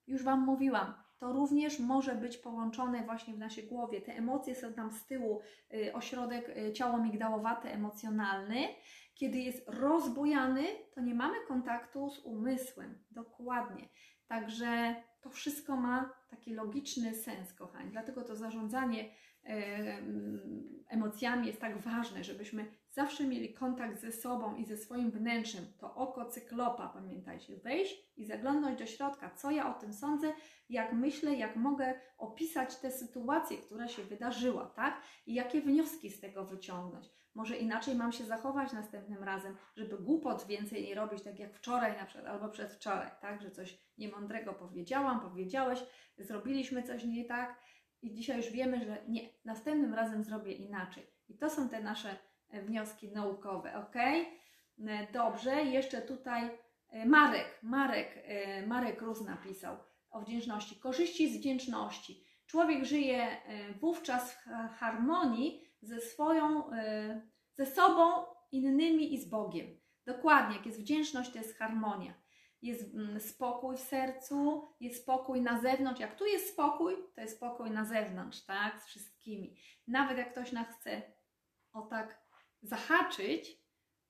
Już Wam mówiłam, to również może być połączone właśnie w naszej głowie. Te emocje są tam z tyłu, y, ośrodek y, ciało migdałowaty emocjonalny. Kiedy jest rozbujany, to nie mamy kontaktu z umysłem. Dokładnie. Także to wszystko ma taki logiczny sens, kochani. Dlatego to zarządzanie emocjami jest tak ważne, żebyśmy zawsze mieli kontakt ze sobą i ze swoim wnętrzem. To oko cyklopa, pamiętajcie, wejść i zaglądnąć do środka, co ja o tym sądzę, jak myślę, jak mogę opisać tę sytuację, która się wydarzyła, tak? I jakie wnioski z tego wyciągnąć. Może inaczej mam się zachować następnym razem, żeby głupot więcej nie robić, tak jak wczoraj na przykład, albo przedwczoraj, tak? Że coś niemądrego powiedziałam, powiedziałeś, zrobiliśmy coś nie tak, i dzisiaj już wiemy, że nie, następnym razem zrobię inaczej. I to są te nasze wnioski naukowe, ok? E, dobrze, jeszcze tutaj e, Marek, Marek, Marek Rus napisał o wdzięczności. Korzyści z wdzięczności. Człowiek żyje wówczas w harmonii ze swoją, ze sobą, innymi i z Bogiem. Dokładnie, jak jest wdzięczność, to jest harmonia jest mm, spokój w sercu, jest spokój na zewnątrz. Jak tu jest spokój, to jest spokój na zewnątrz, tak? Z wszystkimi. Nawet jak ktoś nas chce o tak zahaczyć,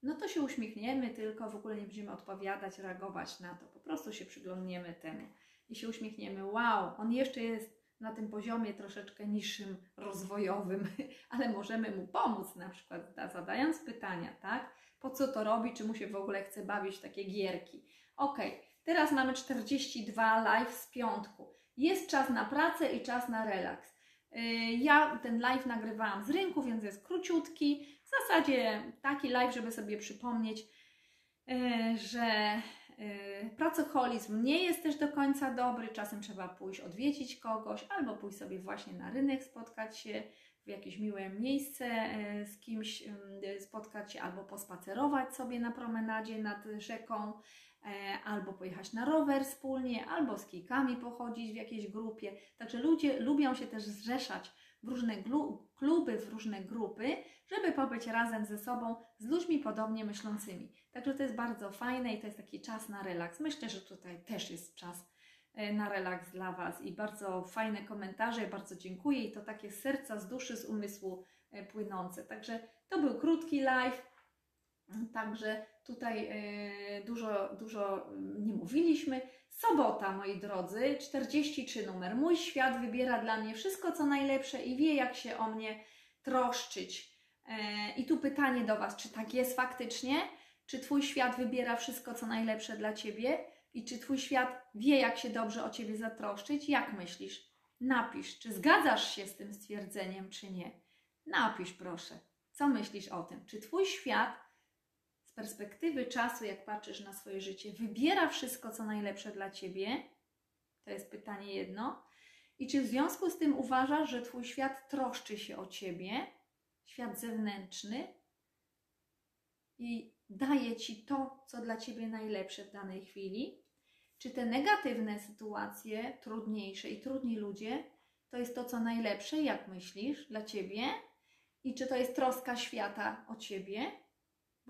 no to się uśmiechniemy, tylko w ogóle nie będziemy odpowiadać, reagować na to. Po prostu się przyglądniemy temu i się uśmiechniemy. Wow, on jeszcze jest na tym poziomie troszeczkę niższym, rozwojowym, ale możemy mu pomóc, na przykład zadając pytania, tak? Po co to robi, czy mu się w ogóle chce bawić takie gierki Ok, teraz mamy 42 live z piątku. Jest czas na pracę i czas na relaks. Y, ja ten live nagrywałam z rynku, więc jest króciutki. W zasadzie taki live, żeby sobie przypomnieć, y, że y, pracoholizm nie jest też do końca dobry. Czasem trzeba pójść odwiedzić kogoś albo pójść sobie właśnie na rynek, spotkać się w jakieś miłe miejsce z kimś, spotkać się albo pospacerować sobie na promenadzie nad rzeką E, albo pojechać na rower wspólnie, albo z kijkami pochodzić w jakiejś grupie. Także ludzie lubią się też zrzeszać w różne kluby, w różne grupy, żeby pobyć razem ze sobą, z ludźmi podobnie myślącymi. Także to jest bardzo fajne i to jest taki czas na relaks. Myślę, że tutaj też jest czas e, na relaks dla Was i bardzo fajne komentarze, bardzo dziękuję i to takie serca, z duszy, z umysłu e, płynące. Także to był krótki live, także Tutaj e, dużo, dużo mm, nie mówiliśmy. Sobota, moi drodzy, 43 numer. Mój świat wybiera dla mnie wszystko, co najlepsze i wie, jak się o mnie troszczyć. E, I tu pytanie do Was, czy tak jest faktycznie? Czy Twój świat wybiera wszystko, co najlepsze dla Ciebie? I czy Twój świat wie, jak się dobrze o Ciebie zatroszczyć? Jak myślisz? Napisz, czy zgadzasz się z tym stwierdzeniem, czy nie. Napisz, proszę. Co myślisz o tym? Czy Twój świat perspektywy czasu, jak patrzysz na swoje życie, wybiera wszystko, co najlepsze dla ciebie? To jest pytanie jedno. I czy w związku z tym uważasz, że Twój świat troszczy się o ciebie, świat zewnętrzny, i daje ci to, co dla ciebie najlepsze w danej chwili? Czy te negatywne sytuacje, trudniejsze i trudni ludzie, to jest to, co najlepsze, jak myślisz, dla ciebie? I czy to jest troska świata o ciebie?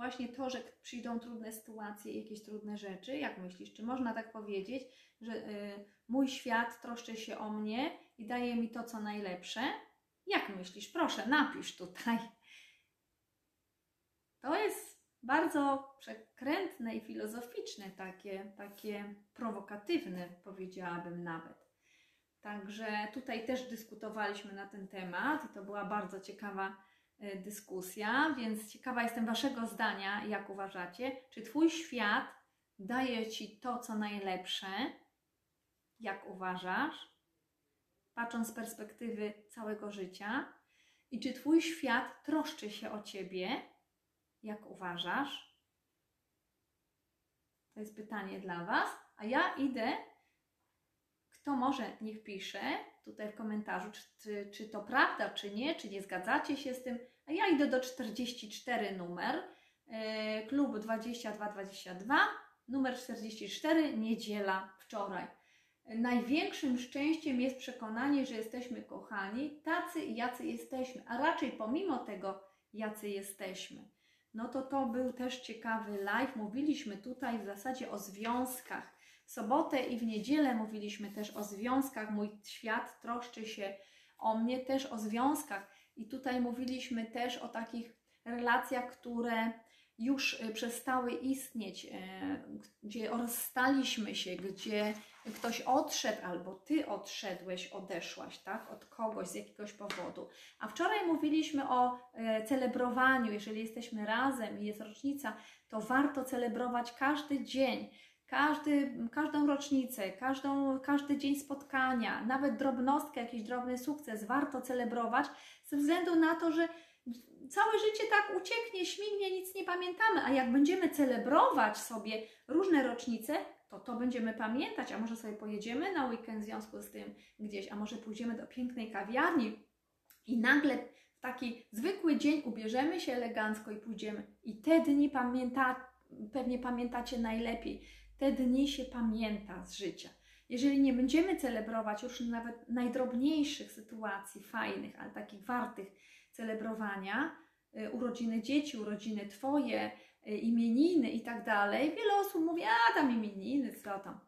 Właśnie to, że przyjdą trudne sytuacje, jakieś trudne rzeczy, jak myślisz, czy można tak powiedzieć, że y, mój świat troszczy się o mnie i daje mi to, co najlepsze? Jak myślisz? Proszę, napisz tutaj. To jest bardzo przekrętne i filozoficzne, takie, takie prowokatywne, powiedziałabym nawet. Także tutaj też dyskutowaliśmy na ten temat i to była bardzo ciekawa dyskusja, więc ciekawa jestem Waszego zdania, jak uważacie, czy Twój świat daje Ci to, co najlepsze, jak uważasz, patrząc z perspektywy całego życia, i czy Twój świat troszczy się o Ciebie, jak uważasz? To jest pytanie dla Was, a ja idę. Kto może, niech pisze tutaj w komentarzu, czy, czy, to prawda, czy nie, czy nie zgadzacie się z tym. A ja idę do 44 numer, yy, klub 2222, numer 44, niedziela wczoraj. Największym szczęściem jest przekonanie, że jesteśmy kochani, tacy i jacy jesteśmy, a raczej pomimo tego, jacy jesteśmy. No to to był też ciekawy live. Mówiliśmy tutaj w zasadzie o związkach sobotę i w niedzielę mówiliśmy też o związkach. Mój świat troszczy się o mnie też o związkach. I tutaj mówiliśmy też o takich relacjach, które już y, przestały istnieć, y, gdzie rozstaliśmy się, gdzie ktoś odszedł, albo ty odszedłeś, odeszłaś, tak, od kogoś z jakiegoś powodu. A wczoraj mówiliśmy o e, celebrowaniu. Jeżeli jesteśmy razem i jest rocznica, to warto celebrować każdy dzień. Każdy, każdą rocznicę, każdą, każdy dzień spotkania, nawet drobnostkę, jakiś drobny sukces warto celebrować ze względu na to, że całe życie tak ucieknie, śmignie, nic nie pamiętamy, a jak będziemy celebrować sobie różne rocznice, to to będziemy pamiętać, a może sobie pojedziemy na weekend w związku z tym gdzieś, a może pójdziemy do pięknej kawiarni i nagle w taki zwykły dzień ubierzemy się elegancko i pójdziemy. I te dni pamięta, pewnie pamiętacie najlepiej. Te dni się pamięta z życia. Jeżeli nie będziemy celebrować już nawet najdrobniejszych sytuacji fajnych, ale takich wartych celebrowania, y, urodziny dzieci, urodziny Twoje, y, imieniny i tak dalej, wiele osób mówi, a tam imieniny, co tam.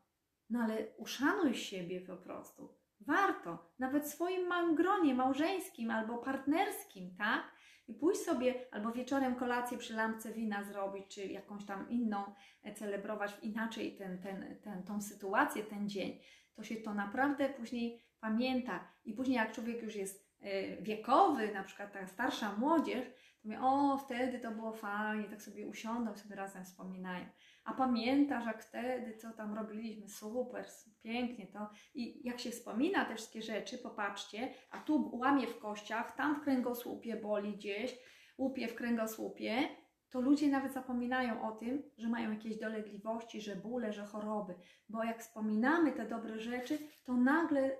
No ale uszanuj siebie po prostu. Warto, nawet w swoim małym gronie małżeńskim albo partnerskim, tak? I pójść sobie albo wieczorem kolację przy lampce wina zrobić, czy jakąś tam inną e, celebrować inaczej ten, ten, ten, tą sytuację, ten dzień. To się to naprawdę później pamięta. I później jak człowiek już jest e, wiekowy, na przykład ta starsza młodzież, to mówię, o wtedy to było fajnie, tak sobie usiądą, sobie razem wspominają. A pamiętasz, jak wtedy, co tam robiliśmy, super, pięknie to. I jak się wspomina te wszystkie rzeczy, popatrzcie, a tu łamie w kościach, tam w kręgosłupie boli gdzieś, łupie w kręgosłupie, to ludzie nawet zapominają o tym, że mają jakieś dolegliwości, że bóle, że choroby. Bo jak wspominamy te dobre rzeczy, to nagle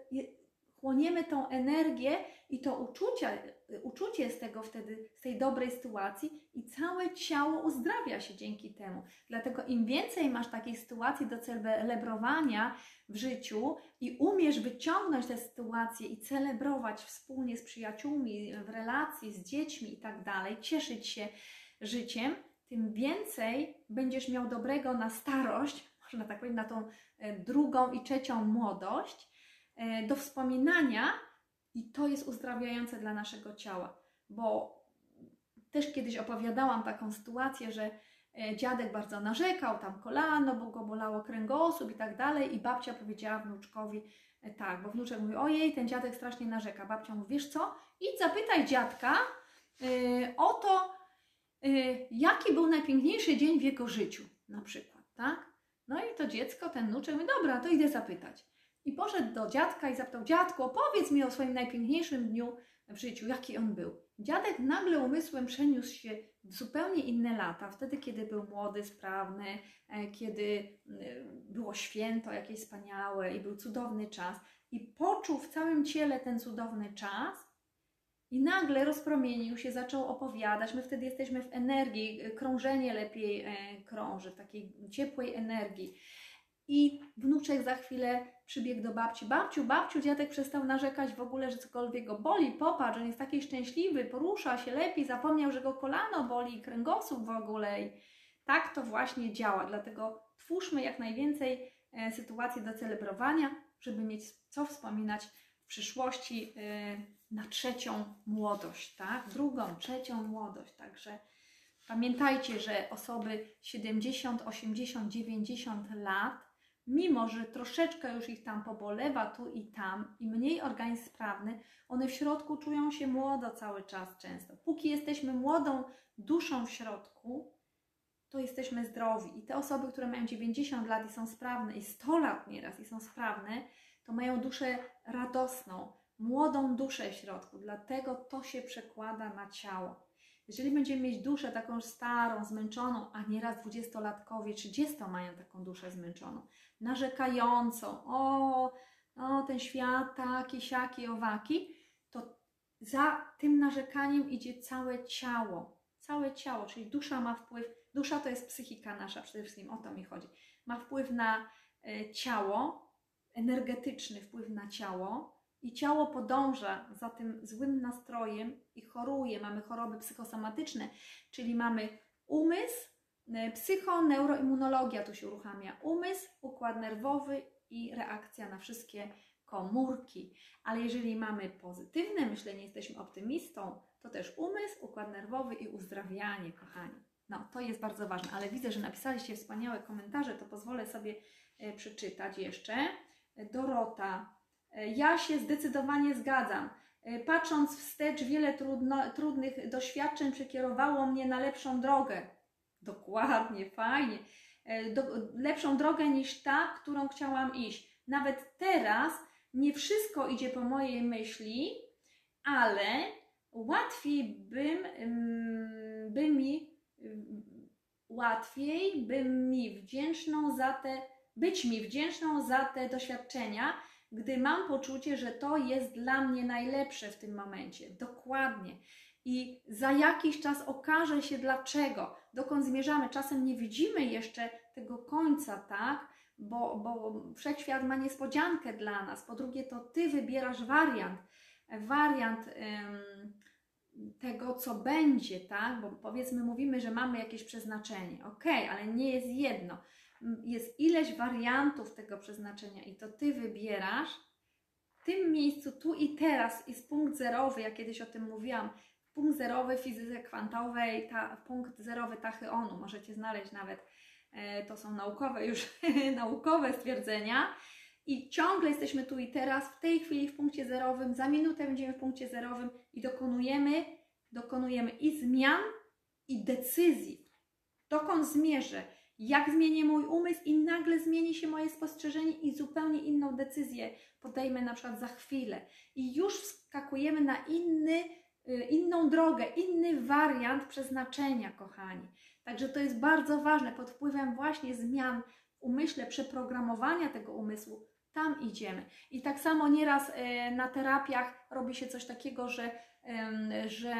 chłoniemy tą energię i to uczucie, uczucie z tego wtedy, z tej dobrej sytuacji i całe ciało uzdrawia się dzięki temu. Dlatego im więcej masz takich sytuacji do celebrowania w życiu i umiesz wyciągnąć te sytuacje i celebrować wspólnie z przyjaciółmi, w relacji, z dziećmi i tak dalej, cieszyć się życiem, tym więcej będziesz miał dobrego na starość, można tak powiedzieć, na tą e, drugą i trzecią młodość, e, do wspominania i to jest uzdrawiające dla naszego ciała, bo też kiedyś opowiadałam taką sytuację, że e, dziadek bardzo narzekał, tam kolano, bo go bolało kręgosłup i tak dalej i babcia powiedziała wnuczkowi, tak, bo wnuczek mówi, ojej, ten dziadek strasznie narzeka. Babcia mówi, wiesz co, idź zapytaj dziadka yy, o to, yy, jaki był najpiękniejszy dzień w jego życiu, na przykład, tak? No i to dziecko, ten wnuczek mówi, dobra, to idę zapytać. I poszedł do dziadka i zapytał, dziadku, opowiedz mi o swoim najpiękniejszym dniu w życiu, jaki on był. Dziadek nagle umysłem przeniósł się w zupełnie inne lata, wtedy, kiedy był młody, sprawny, e, kiedy było święto jakieś wspaniałe i był cudowny czas. I poczuł w całym ciele ten cudowny czas i nagle rozpromienił się, zaczął opowiadać. My wtedy jesteśmy w energii, krążenie lepiej e, krąży, w takiej ciepłej energii. I wnuczek za chwilę przybiegł do babci. Babciu, babciu, dziadek przestał narzekać w ogóle, że cokolwiek go boli. Popatrz, on jest taki szczęśliwy, porusza się lepiej, zapomniał, że go kolano boli, kręgosłup w ogóle. I tak to właśnie działa. Dlatego twórzmy jak najwięcej e, sytuacji do celebrowania, żeby mieć co wspominać w przyszłości e, na trzecią młodość, tak? Drugą, trzecią młodość. Także pamiętajcie, że osoby 70, 80, 90 lat mimo że troszeczkę już ich tam pobolewa tu i tam i mniej organizm sprawny, one w środku czują się młodo cały czas często. Póki jesteśmy młodą duszą w środku, to jesteśmy zdrowi. I te osoby, które mają 90 lat i są sprawne, i 100 lat nieraz i są sprawne, to mają duszę radosną, młodą duszę w środku. Dlatego to się przekłada na ciało. Jeżeli będziemy mieć duszę taką starą, zmęczoną, a nieraz dwudziestolatkowie, trzydziesto mają taką duszę zmęczoną, narzekającą, o, o ten świat taki, siaki, owaki, to za tym narzekaniem idzie całe ciało. Całe ciało, czyli dusza ma wpływ, dusza to jest psychika nasza, przede wszystkim o to mi chodzi. Ma wpływ na y, ciało, energetyczny wpływ na ciało, i ciało podąża za tym złym nastrojem i choruje. Mamy choroby psychosomatyczne, czyli mamy umysł, e, psychoneuroimmunologia tu się uruchamia. Umysł, układ nerwowy i reakcja na wszystkie komórki. Ale jeżeli mamy pozytywne myślenie, jesteśmy optymistą, to też umysł, układ nerwowy i uzdrawianie, kochani. No, to jest bardzo ważne, ale widzę, że napisaliście wspaniałe komentarze, to pozwolę sobie e, przeczytać jeszcze. Dorota, ja się zdecydowanie zgadzam. E, patrząc wstecz, wiele trudno, trudnych doświadczeń przekierowało mnie na lepszą drogę. Dokładnie, fajnie. E, Do, lepszą drogę niż ta, którą chciałam iść. Nawet teraz nie wszystko idzie po mojej myśli, ale łatwiej bym, mm, by mi, mm, łatwiej bym mi wdzięczną za te, być mi wdzięczną za te doświadczenia, gdy mam poczucie, że to jest dla mnie najlepsze w tym momencie. Dokładnie. I za jakiś czas okaże się dlaczego, dokąd zmierzamy. Czasem nie widzimy jeszcze tego końca, tak? Bo, bo wszechświat ma niespodziankę dla nas. Po drugie, to ty wybierasz wariant. Wariant ym, tego, co będzie, tak? Bo powiedzmy, mówimy, że mamy jakieś przeznaczenie. Ok, ale nie jest jedno jest ileś wariantów tego przeznaczenia i to Ty wybierasz, w tym miejscu, tu i teraz jest punkt zerowy, ja kiedyś o tym mówiłam, punkt zerowy fizyce kwantowej, ta, punkt zerowy tachyonu, możecie znaleźć nawet, e, to są naukowe już, naukowe stwierdzenia. I ciągle jesteśmy tu i teraz, w tej chwili w punkcie zerowym, za minutę będziemy w punkcie zerowym i dokonujemy, dokonujemy i zmian, i decyzji, dokąd zmierzę, jak zmienię mój umysł i nagle zmieni się moje spostrzeżenie i zupełnie inną decyzję podejmę na przykład za chwilę. I już wskakujemy na inny, y, inną drogę, inny wariant przeznaczenia, kochani. Także to jest bardzo ważne. Pod wpływem właśnie zmian w umyśle, przeprogramowania tego umysłu, tam idziemy. I tak samo nieraz y, na terapiach robi się coś takiego, że, że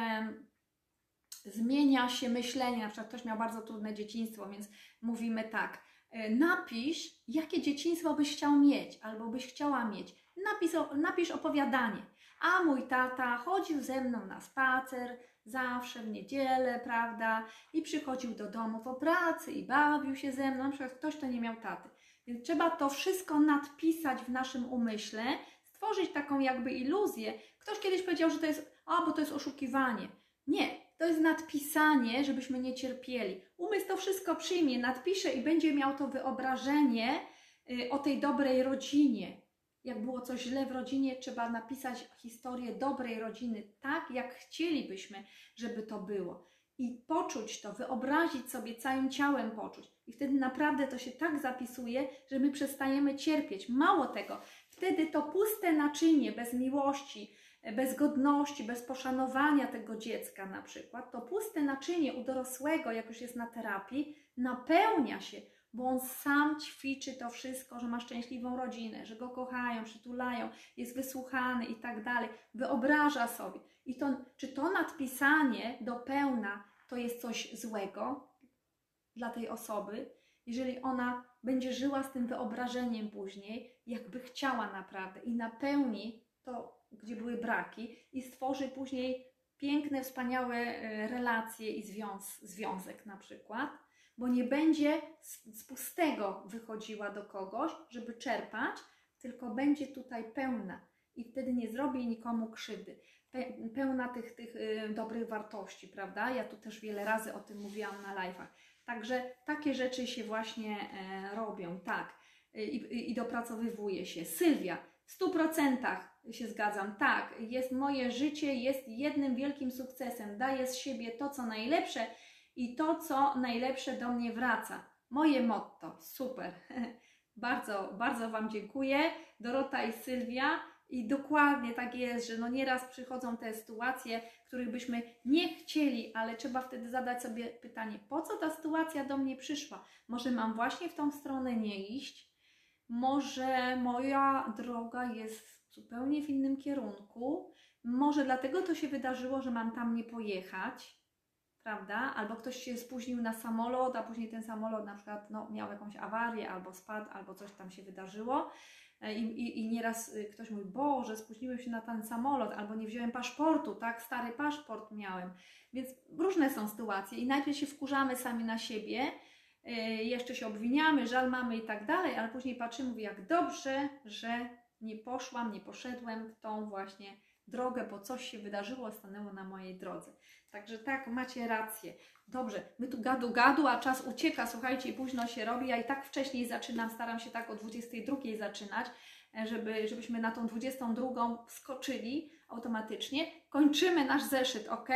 zmienia się myślenie. Na przykład ktoś miał bardzo trudne dzieciństwo, więc mówimy tak, e, napisz, jakie dzieciństwo byś chciał mieć albo byś chciała mieć. Napisz, napisz opowiadanie. A mój tata chodził ze mną na spacer, zawsze w niedzielę, prawda? I przychodził do domu po pracy i bawił się ze mną. Na przykład ktoś, kto nie miał taty. Więc trzeba to wszystko nadpisać w naszym umyśle, stworzyć taką jakby iluzję. Ktoś kiedyś powiedział, że to jest, a bo to jest oszukiwanie. Nie, to jest nadpisanie, żebyśmy nie cierpieli. Umysł to wszystko przyjmie, nadpisze i będzie miał to wyobrażenie y, o tej dobrej rodzinie. Jak było coś źle w rodzinie, trzeba napisać historię dobrej rodziny, tak jak chcielibyśmy, żeby to było. I poczuć to, wyobrazić sobie całym ciałem poczuć. I wtedy naprawdę to się tak zapisuje, że my przestajemy cierpieć. Mało tego, wtedy to puste naczynie bez miłości, bez godności, bez poszanowania tego dziecka na przykład, to puste naczynie u dorosłego, jak już jest na terapii, napełnia się, bo on sam ćwiczy to wszystko, że ma szczęśliwą rodzinę, że go kochają, przytulają, jest wysłuchany i tak dalej. Wyobraża sobie. I to, czy to nadpisanie do pełna to jest coś złego dla tej osoby, jeżeli ona będzie żyła z tym wyobrażeniem później, jakby chciała naprawdę i napełni to gdzie były braki i stworzy później piękne, wspaniałe e, relacje i związ związek na przykład, bo nie będzie z, z pustego wychodziła do kogoś, żeby czerpać, tylko będzie tutaj pełna i wtedy nie zrobi nikomu krzywdy. pełna tych, tych y, dobrych wartości, prawda? Ja tu też wiele razy o tym mówiłam na live'ach. Także takie rzeczy się właśnie e, robią, tak. I, i, I dopracowywuje się. Sylwia, w stu procentach się zgadzam. Tak, jest moje życie jest jednym wielkim sukcesem. Daję z siebie to, co najlepsze i to, co najlepsze do mnie wraca. Moje motto. Super. bardzo, bardzo Wam dziękuję. Dorota i Sylwia. I dokładnie tak jest, że no nieraz przychodzą te sytuacje, których byśmy nie chcieli, ale trzeba wtedy zadać sobie pytanie, po co ta sytuacja do mnie przyszła? Może mam właśnie w tą stronę nie iść? Może moja droga jest zupełnie w innym kierunku. Może dlatego to się wydarzyło, że mam tam nie pojechać, prawda? Albo ktoś się spóźnił na samolot, a później ten samolot na przykład no, miał jakąś awarię, albo spadł, albo coś tam się wydarzyło. E, I, i, I nieraz y, ktoś mówi, Boże, spóźniłem się na ten samolot, albo nie wziąłem paszportu, tak? Stary paszport miałem. Więc różne są sytuacje i najpierw się wkurzamy sami na siebie, yy, jeszcze się obwiniamy, żal mamy i tak dalej, ale później patrzymy, mówi, jak dobrze, że nie poszłam, nie poszedłem w tą właśnie drogę, bo coś się wydarzyło, stanęło na mojej drodze. Także tak, macie rację. Dobrze, my tu gadu gadu, a czas ucieka, słuchajcie, późno się robi. Ja i tak wcześniej zaczynam, staram się tak o 22 zaczynać, e, żeby, żebyśmy na tą 22 skoczyli automatycznie. Kończymy nasz zeszyt, ok?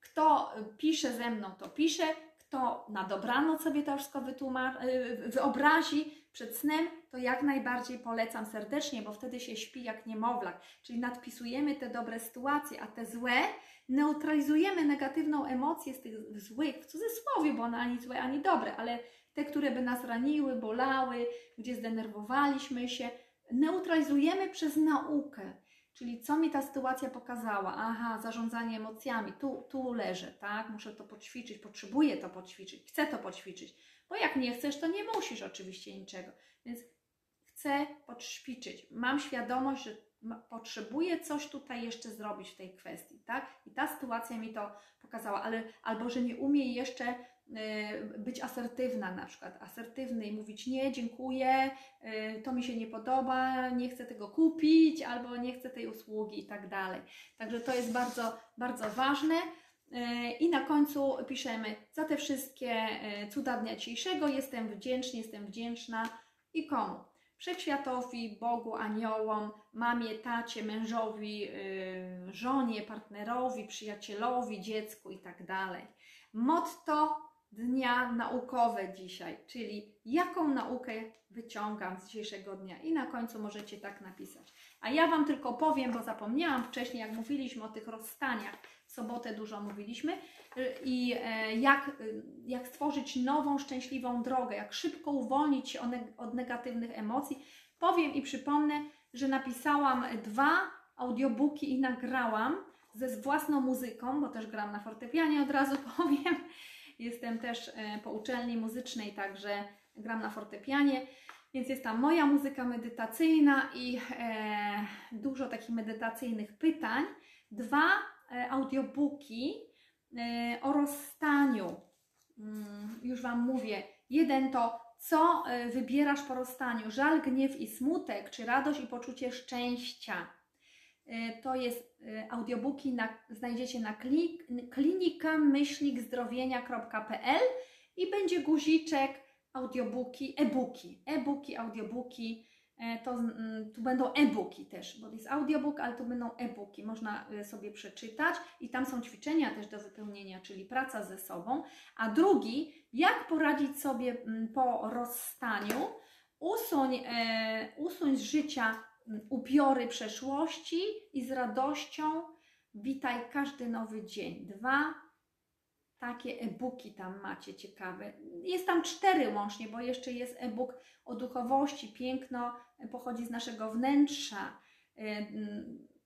Kto pisze ze mną, to pisze. Kto na dobranoc sobie to wszystko e, wyobrazi przed snem, to jak najbardziej polecam serdecznie, bo wtedy się śpi jak niemowlak. Czyli nadpisujemy te dobre sytuacje, a te złe neutralizujemy negatywną emocję z tych złych, w cudzysłowie, bo one ani złe, ani dobre, ale te, które by nas raniły, bolały, gdzie zdenerwowaliśmy się, neutralizujemy przez naukę. Czyli co mi ta sytuacja pokazała? Aha, zarządzanie emocjami, tu, tu leżę, tak? Muszę to poćwiczyć, potrzebuję to poćwiczyć, chcę to poćwiczyć. Bo jak nie chcesz, to nie musisz oczywiście niczego. Więc chcę poćwiczyć. Mam świadomość, że potrzebuję coś tutaj jeszcze zrobić w tej kwestii, tak? I ta sytuacja mi to pokazała, ale albo że nie umie jeszcze y, być asertywna na przykład, asertywny i mówić nie, dziękuję, y, to mi się nie podoba, nie chcę tego kupić, albo nie chcę tej usługi i tak dalej. Także to jest bardzo, bardzo ważne. Y, I na końcu piszemy za te wszystkie cuda dnia dzisiejszego jestem wdzięczny, jestem wdzięczna i komu? wszechświatowi, Bogu, aniołom, mamie, tacie, mężowi, yy, żonie, partnerowi, przyjacielowi, dziecku itd. Tak Motto dnia naukowe dzisiaj, czyli jaką naukę wyciągam z dzisiejszego dnia i na końcu możecie tak napisać. A ja Wam tylko powiem, bo zapomniałam wcześniej, jak mówiliśmy o tych rozstaniach, sobotę dużo mówiliśmy, i e, jak, jak stworzyć nową, szczęśliwą drogę, jak szybko uwolnić się od negatywnych emocji. Powiem i przypomnę, że napisałam dwa audiobooki i nagrałam ze własną muzyką, bo też gram na fortepianie, od razu powiem. Jestem też e, po uczelni muzycznej, także gram na fortepianie. Więc jest tam moja muzyka medytacyjna i e, dużo takich medytacyjnych pytań. Dwa audiobooki e, o rozstaniu. Mm, już Wam mówię. Jeden to, co e, wybierasz po rozstaniu? Żal, gniew i smutek, czy radość i poczucie szczęścia? E, to jest e, audiobooki, na, znajdziecie na klinika-zdrowienia.pl i będzie guziczek audiobooki, e-booki, e-booki, audiobooki, e, to mm, tu będą e-booki też, bo to jest audiobook, ale tu będą e-booki, można e, sobie przeczytać i tam są ćwiczenia też do wypełnienia, czyli praca ze sobą. A drugi, jak poradzić sobie mm, po rozstaniu, usuń, e, usuń z życia mm, upiory przeszłości i z radością witaj każdy nowy dzień. Dwa, takie e-booki tam macie ciekawe. Jest tam cztery łącznie, bo jeszcze jest e-book o duchowości. Piękno pochodzi z naszego wnętrza, e,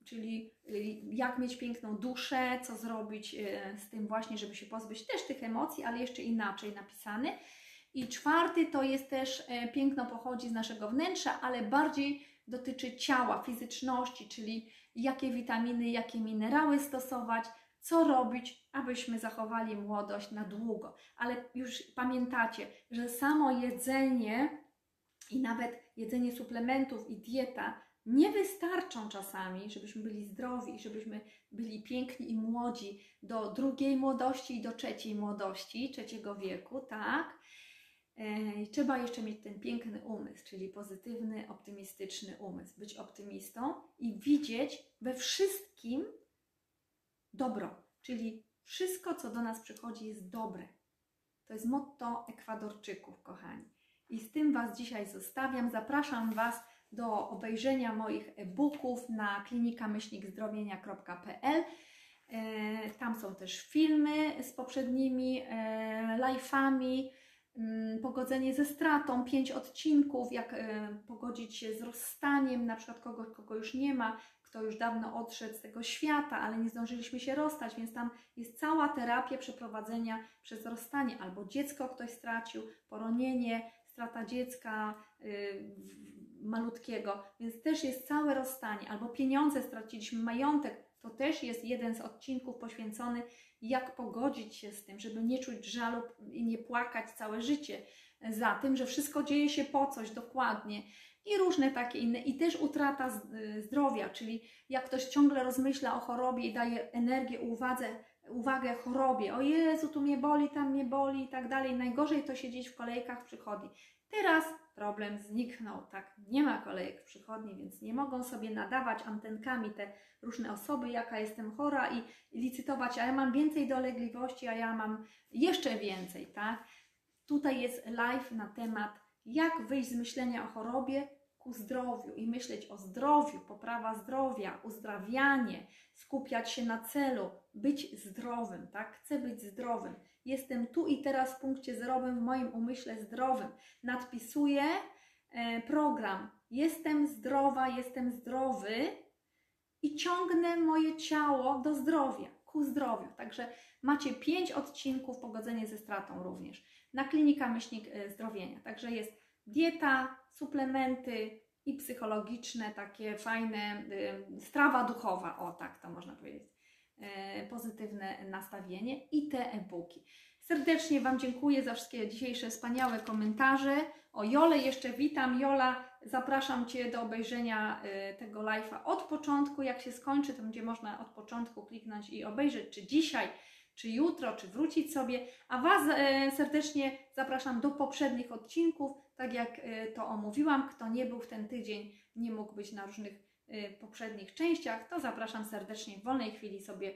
czyli e, jak mieć piękną duszę, co zrobić e, z tym właśnie, żeby się pozbyć też tych emocji, ale jeszcze inaczej napisany. I czwarty to jest też piękno pochodzi z naszego wnętrza, ale bardziej dotyczy ciała, fizyczności, czyli jakie witaminy, jakie minerały stosować, co robić, abyśmy zachowali młodość na długo. Ale już pamiętacie, że samo jedzenie i nawet jedzenie suplementów i dieta nie wystarczą czasami, żebyśmy byli zdrowi żebyśmy byli piękni i młodzi do drugiej młodości i do trzeciej młodości, trzeciego wieku, tak? E, trzeba jeszcze mieć ten piękny umysł, czyli pozytywny, optymistyczny umysł, być optymistą i widzieć we wszystkim dobro, czyli wszystko, co do nas przychodzi, jest dobre. To jest motto Ekwadorczyków, kochani. I z tym Was dzisiaj zostawiam. Zapraszam Was do obejrzenia moich e-booków na klinikamyślnikzdrowienia.pl. E, tam są też filmy z poprzednimi e, live'ami, mm, pogodzenie ze stratą, pięć odcinków, jak e, pogodzić się z rozstaniem, na przykład kogoś, kogo już nie ma, kto już dawno odszedł z tego świata, ale nie zdążyliśmy się rozstać, więc tam jest cała terapia przeprowadzenia przez rozstanie, albo dziecko ktoś stracił, poronienie, strata dziecka yy, malutkiego, więc też jest całe rozstanie, albo pieniądze straciliśmy, majątek, to też jest jeden z odcinków poświęcony, jak pogodzić się z tym, żeby nie czuć żalu i nie płakać całe życie za tym, że wszystko dzieje się po coś dokładnie i różne takie inne. I też utrata y, zdrowia, czyli jak ktoś ciągle rozmyśla o chorobie i daje energię, uwadze, uwagę chorobie. O Jezu, tu mnie boli, tam mnie boli i tak dalej. Najgorzej to siedzieć w kolejkach przychodni. Teraz problem zniknął, tak? Nie ma kolejek w przychodni, więc nie mogą sobie nadawać antenkami te różne osoby, jaka jestem chora i licytować, a ja mam więcej dolegliwości, a ja mam jeszcze więcej, tak? Tutaj jest live na temat, jak wyjść z myślenia o chorobie ku zdrowiu i myśleć o zdrowiu, poprawa zdrowia, uzdrawianie, skupiać się na celu, być zdrowym, tak? Chcę być zdrowym. Jestem tu i teraz w punkcie zerowym w moim umyśle zdrowym. Nadpisuję e, program. Jestem zdrowa, jestem zdrowy i ciągnę moje ciało do zdrowia, ku zdrowiu. Także macie pięć odcinków pogodzenie ze stratą również na klinika myślnik e, zdrowienia. Także jest dieta, suplementy i psychologiczne, takie fajne, y, strawa duchowa, o tak to można powiedzieć, e, pozytywne nastawienie i te e-booki. Serdecznie Wam dziękuję za wszystkie dzisiejsze wspaniałe komentarze. O Jole jeszcze witam. Jola, zapraszam Cię do obejrzenia y, tego live'a od początku. Jak się skończy, to będzie można od początku kliknąć i obejrzeć, czy dzisiaj, czy jutro, czy wrócić sobie. A Was e, serdecznie zapraszam do poprzednich odcinków, tak jak e, to omówiłam. Kto nie był w ten tydzień, nie mógł być na różnych e, poprzednich częściach, to zapraszam serdecznie w wolnej chwili sobie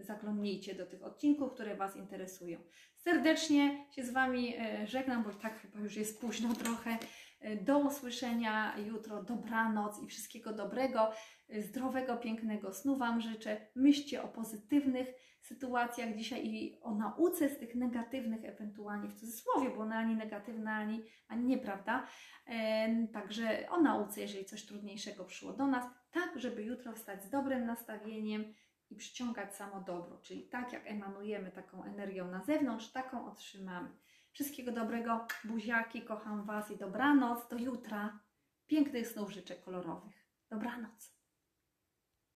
zaglądnijcie do tych odcinków, które Was interesują. Serdecznie się z Wami żegnam, bo tak chyba już jest późno trochę. E, Do usłyszenia jutro, dobranoc i wszystkiego dobrego, e, zdrowego, pięknego snu Wam życzę. Myślcie o pozytywnych sytuacjach dzisiaj i o nauce z tych negatywnych, ewentualnie w cudzysłowie, bo one ani negatywne, ani, ani nieprawda. Em, Także o nauce, jeżeli coś trudniejszego przyszło do nas, tak, żeby jutro wstać z dobrym nastawieniem i przyciągać samo dobro, czyli tak jak emanujemy taką energią na zewnątrz, taką otrzymamy. Wszystkiego dobrego, buziaki, kocham Was i dobranoc, do jutra. Pięknych snów życzę kolorowych. Dobranoc.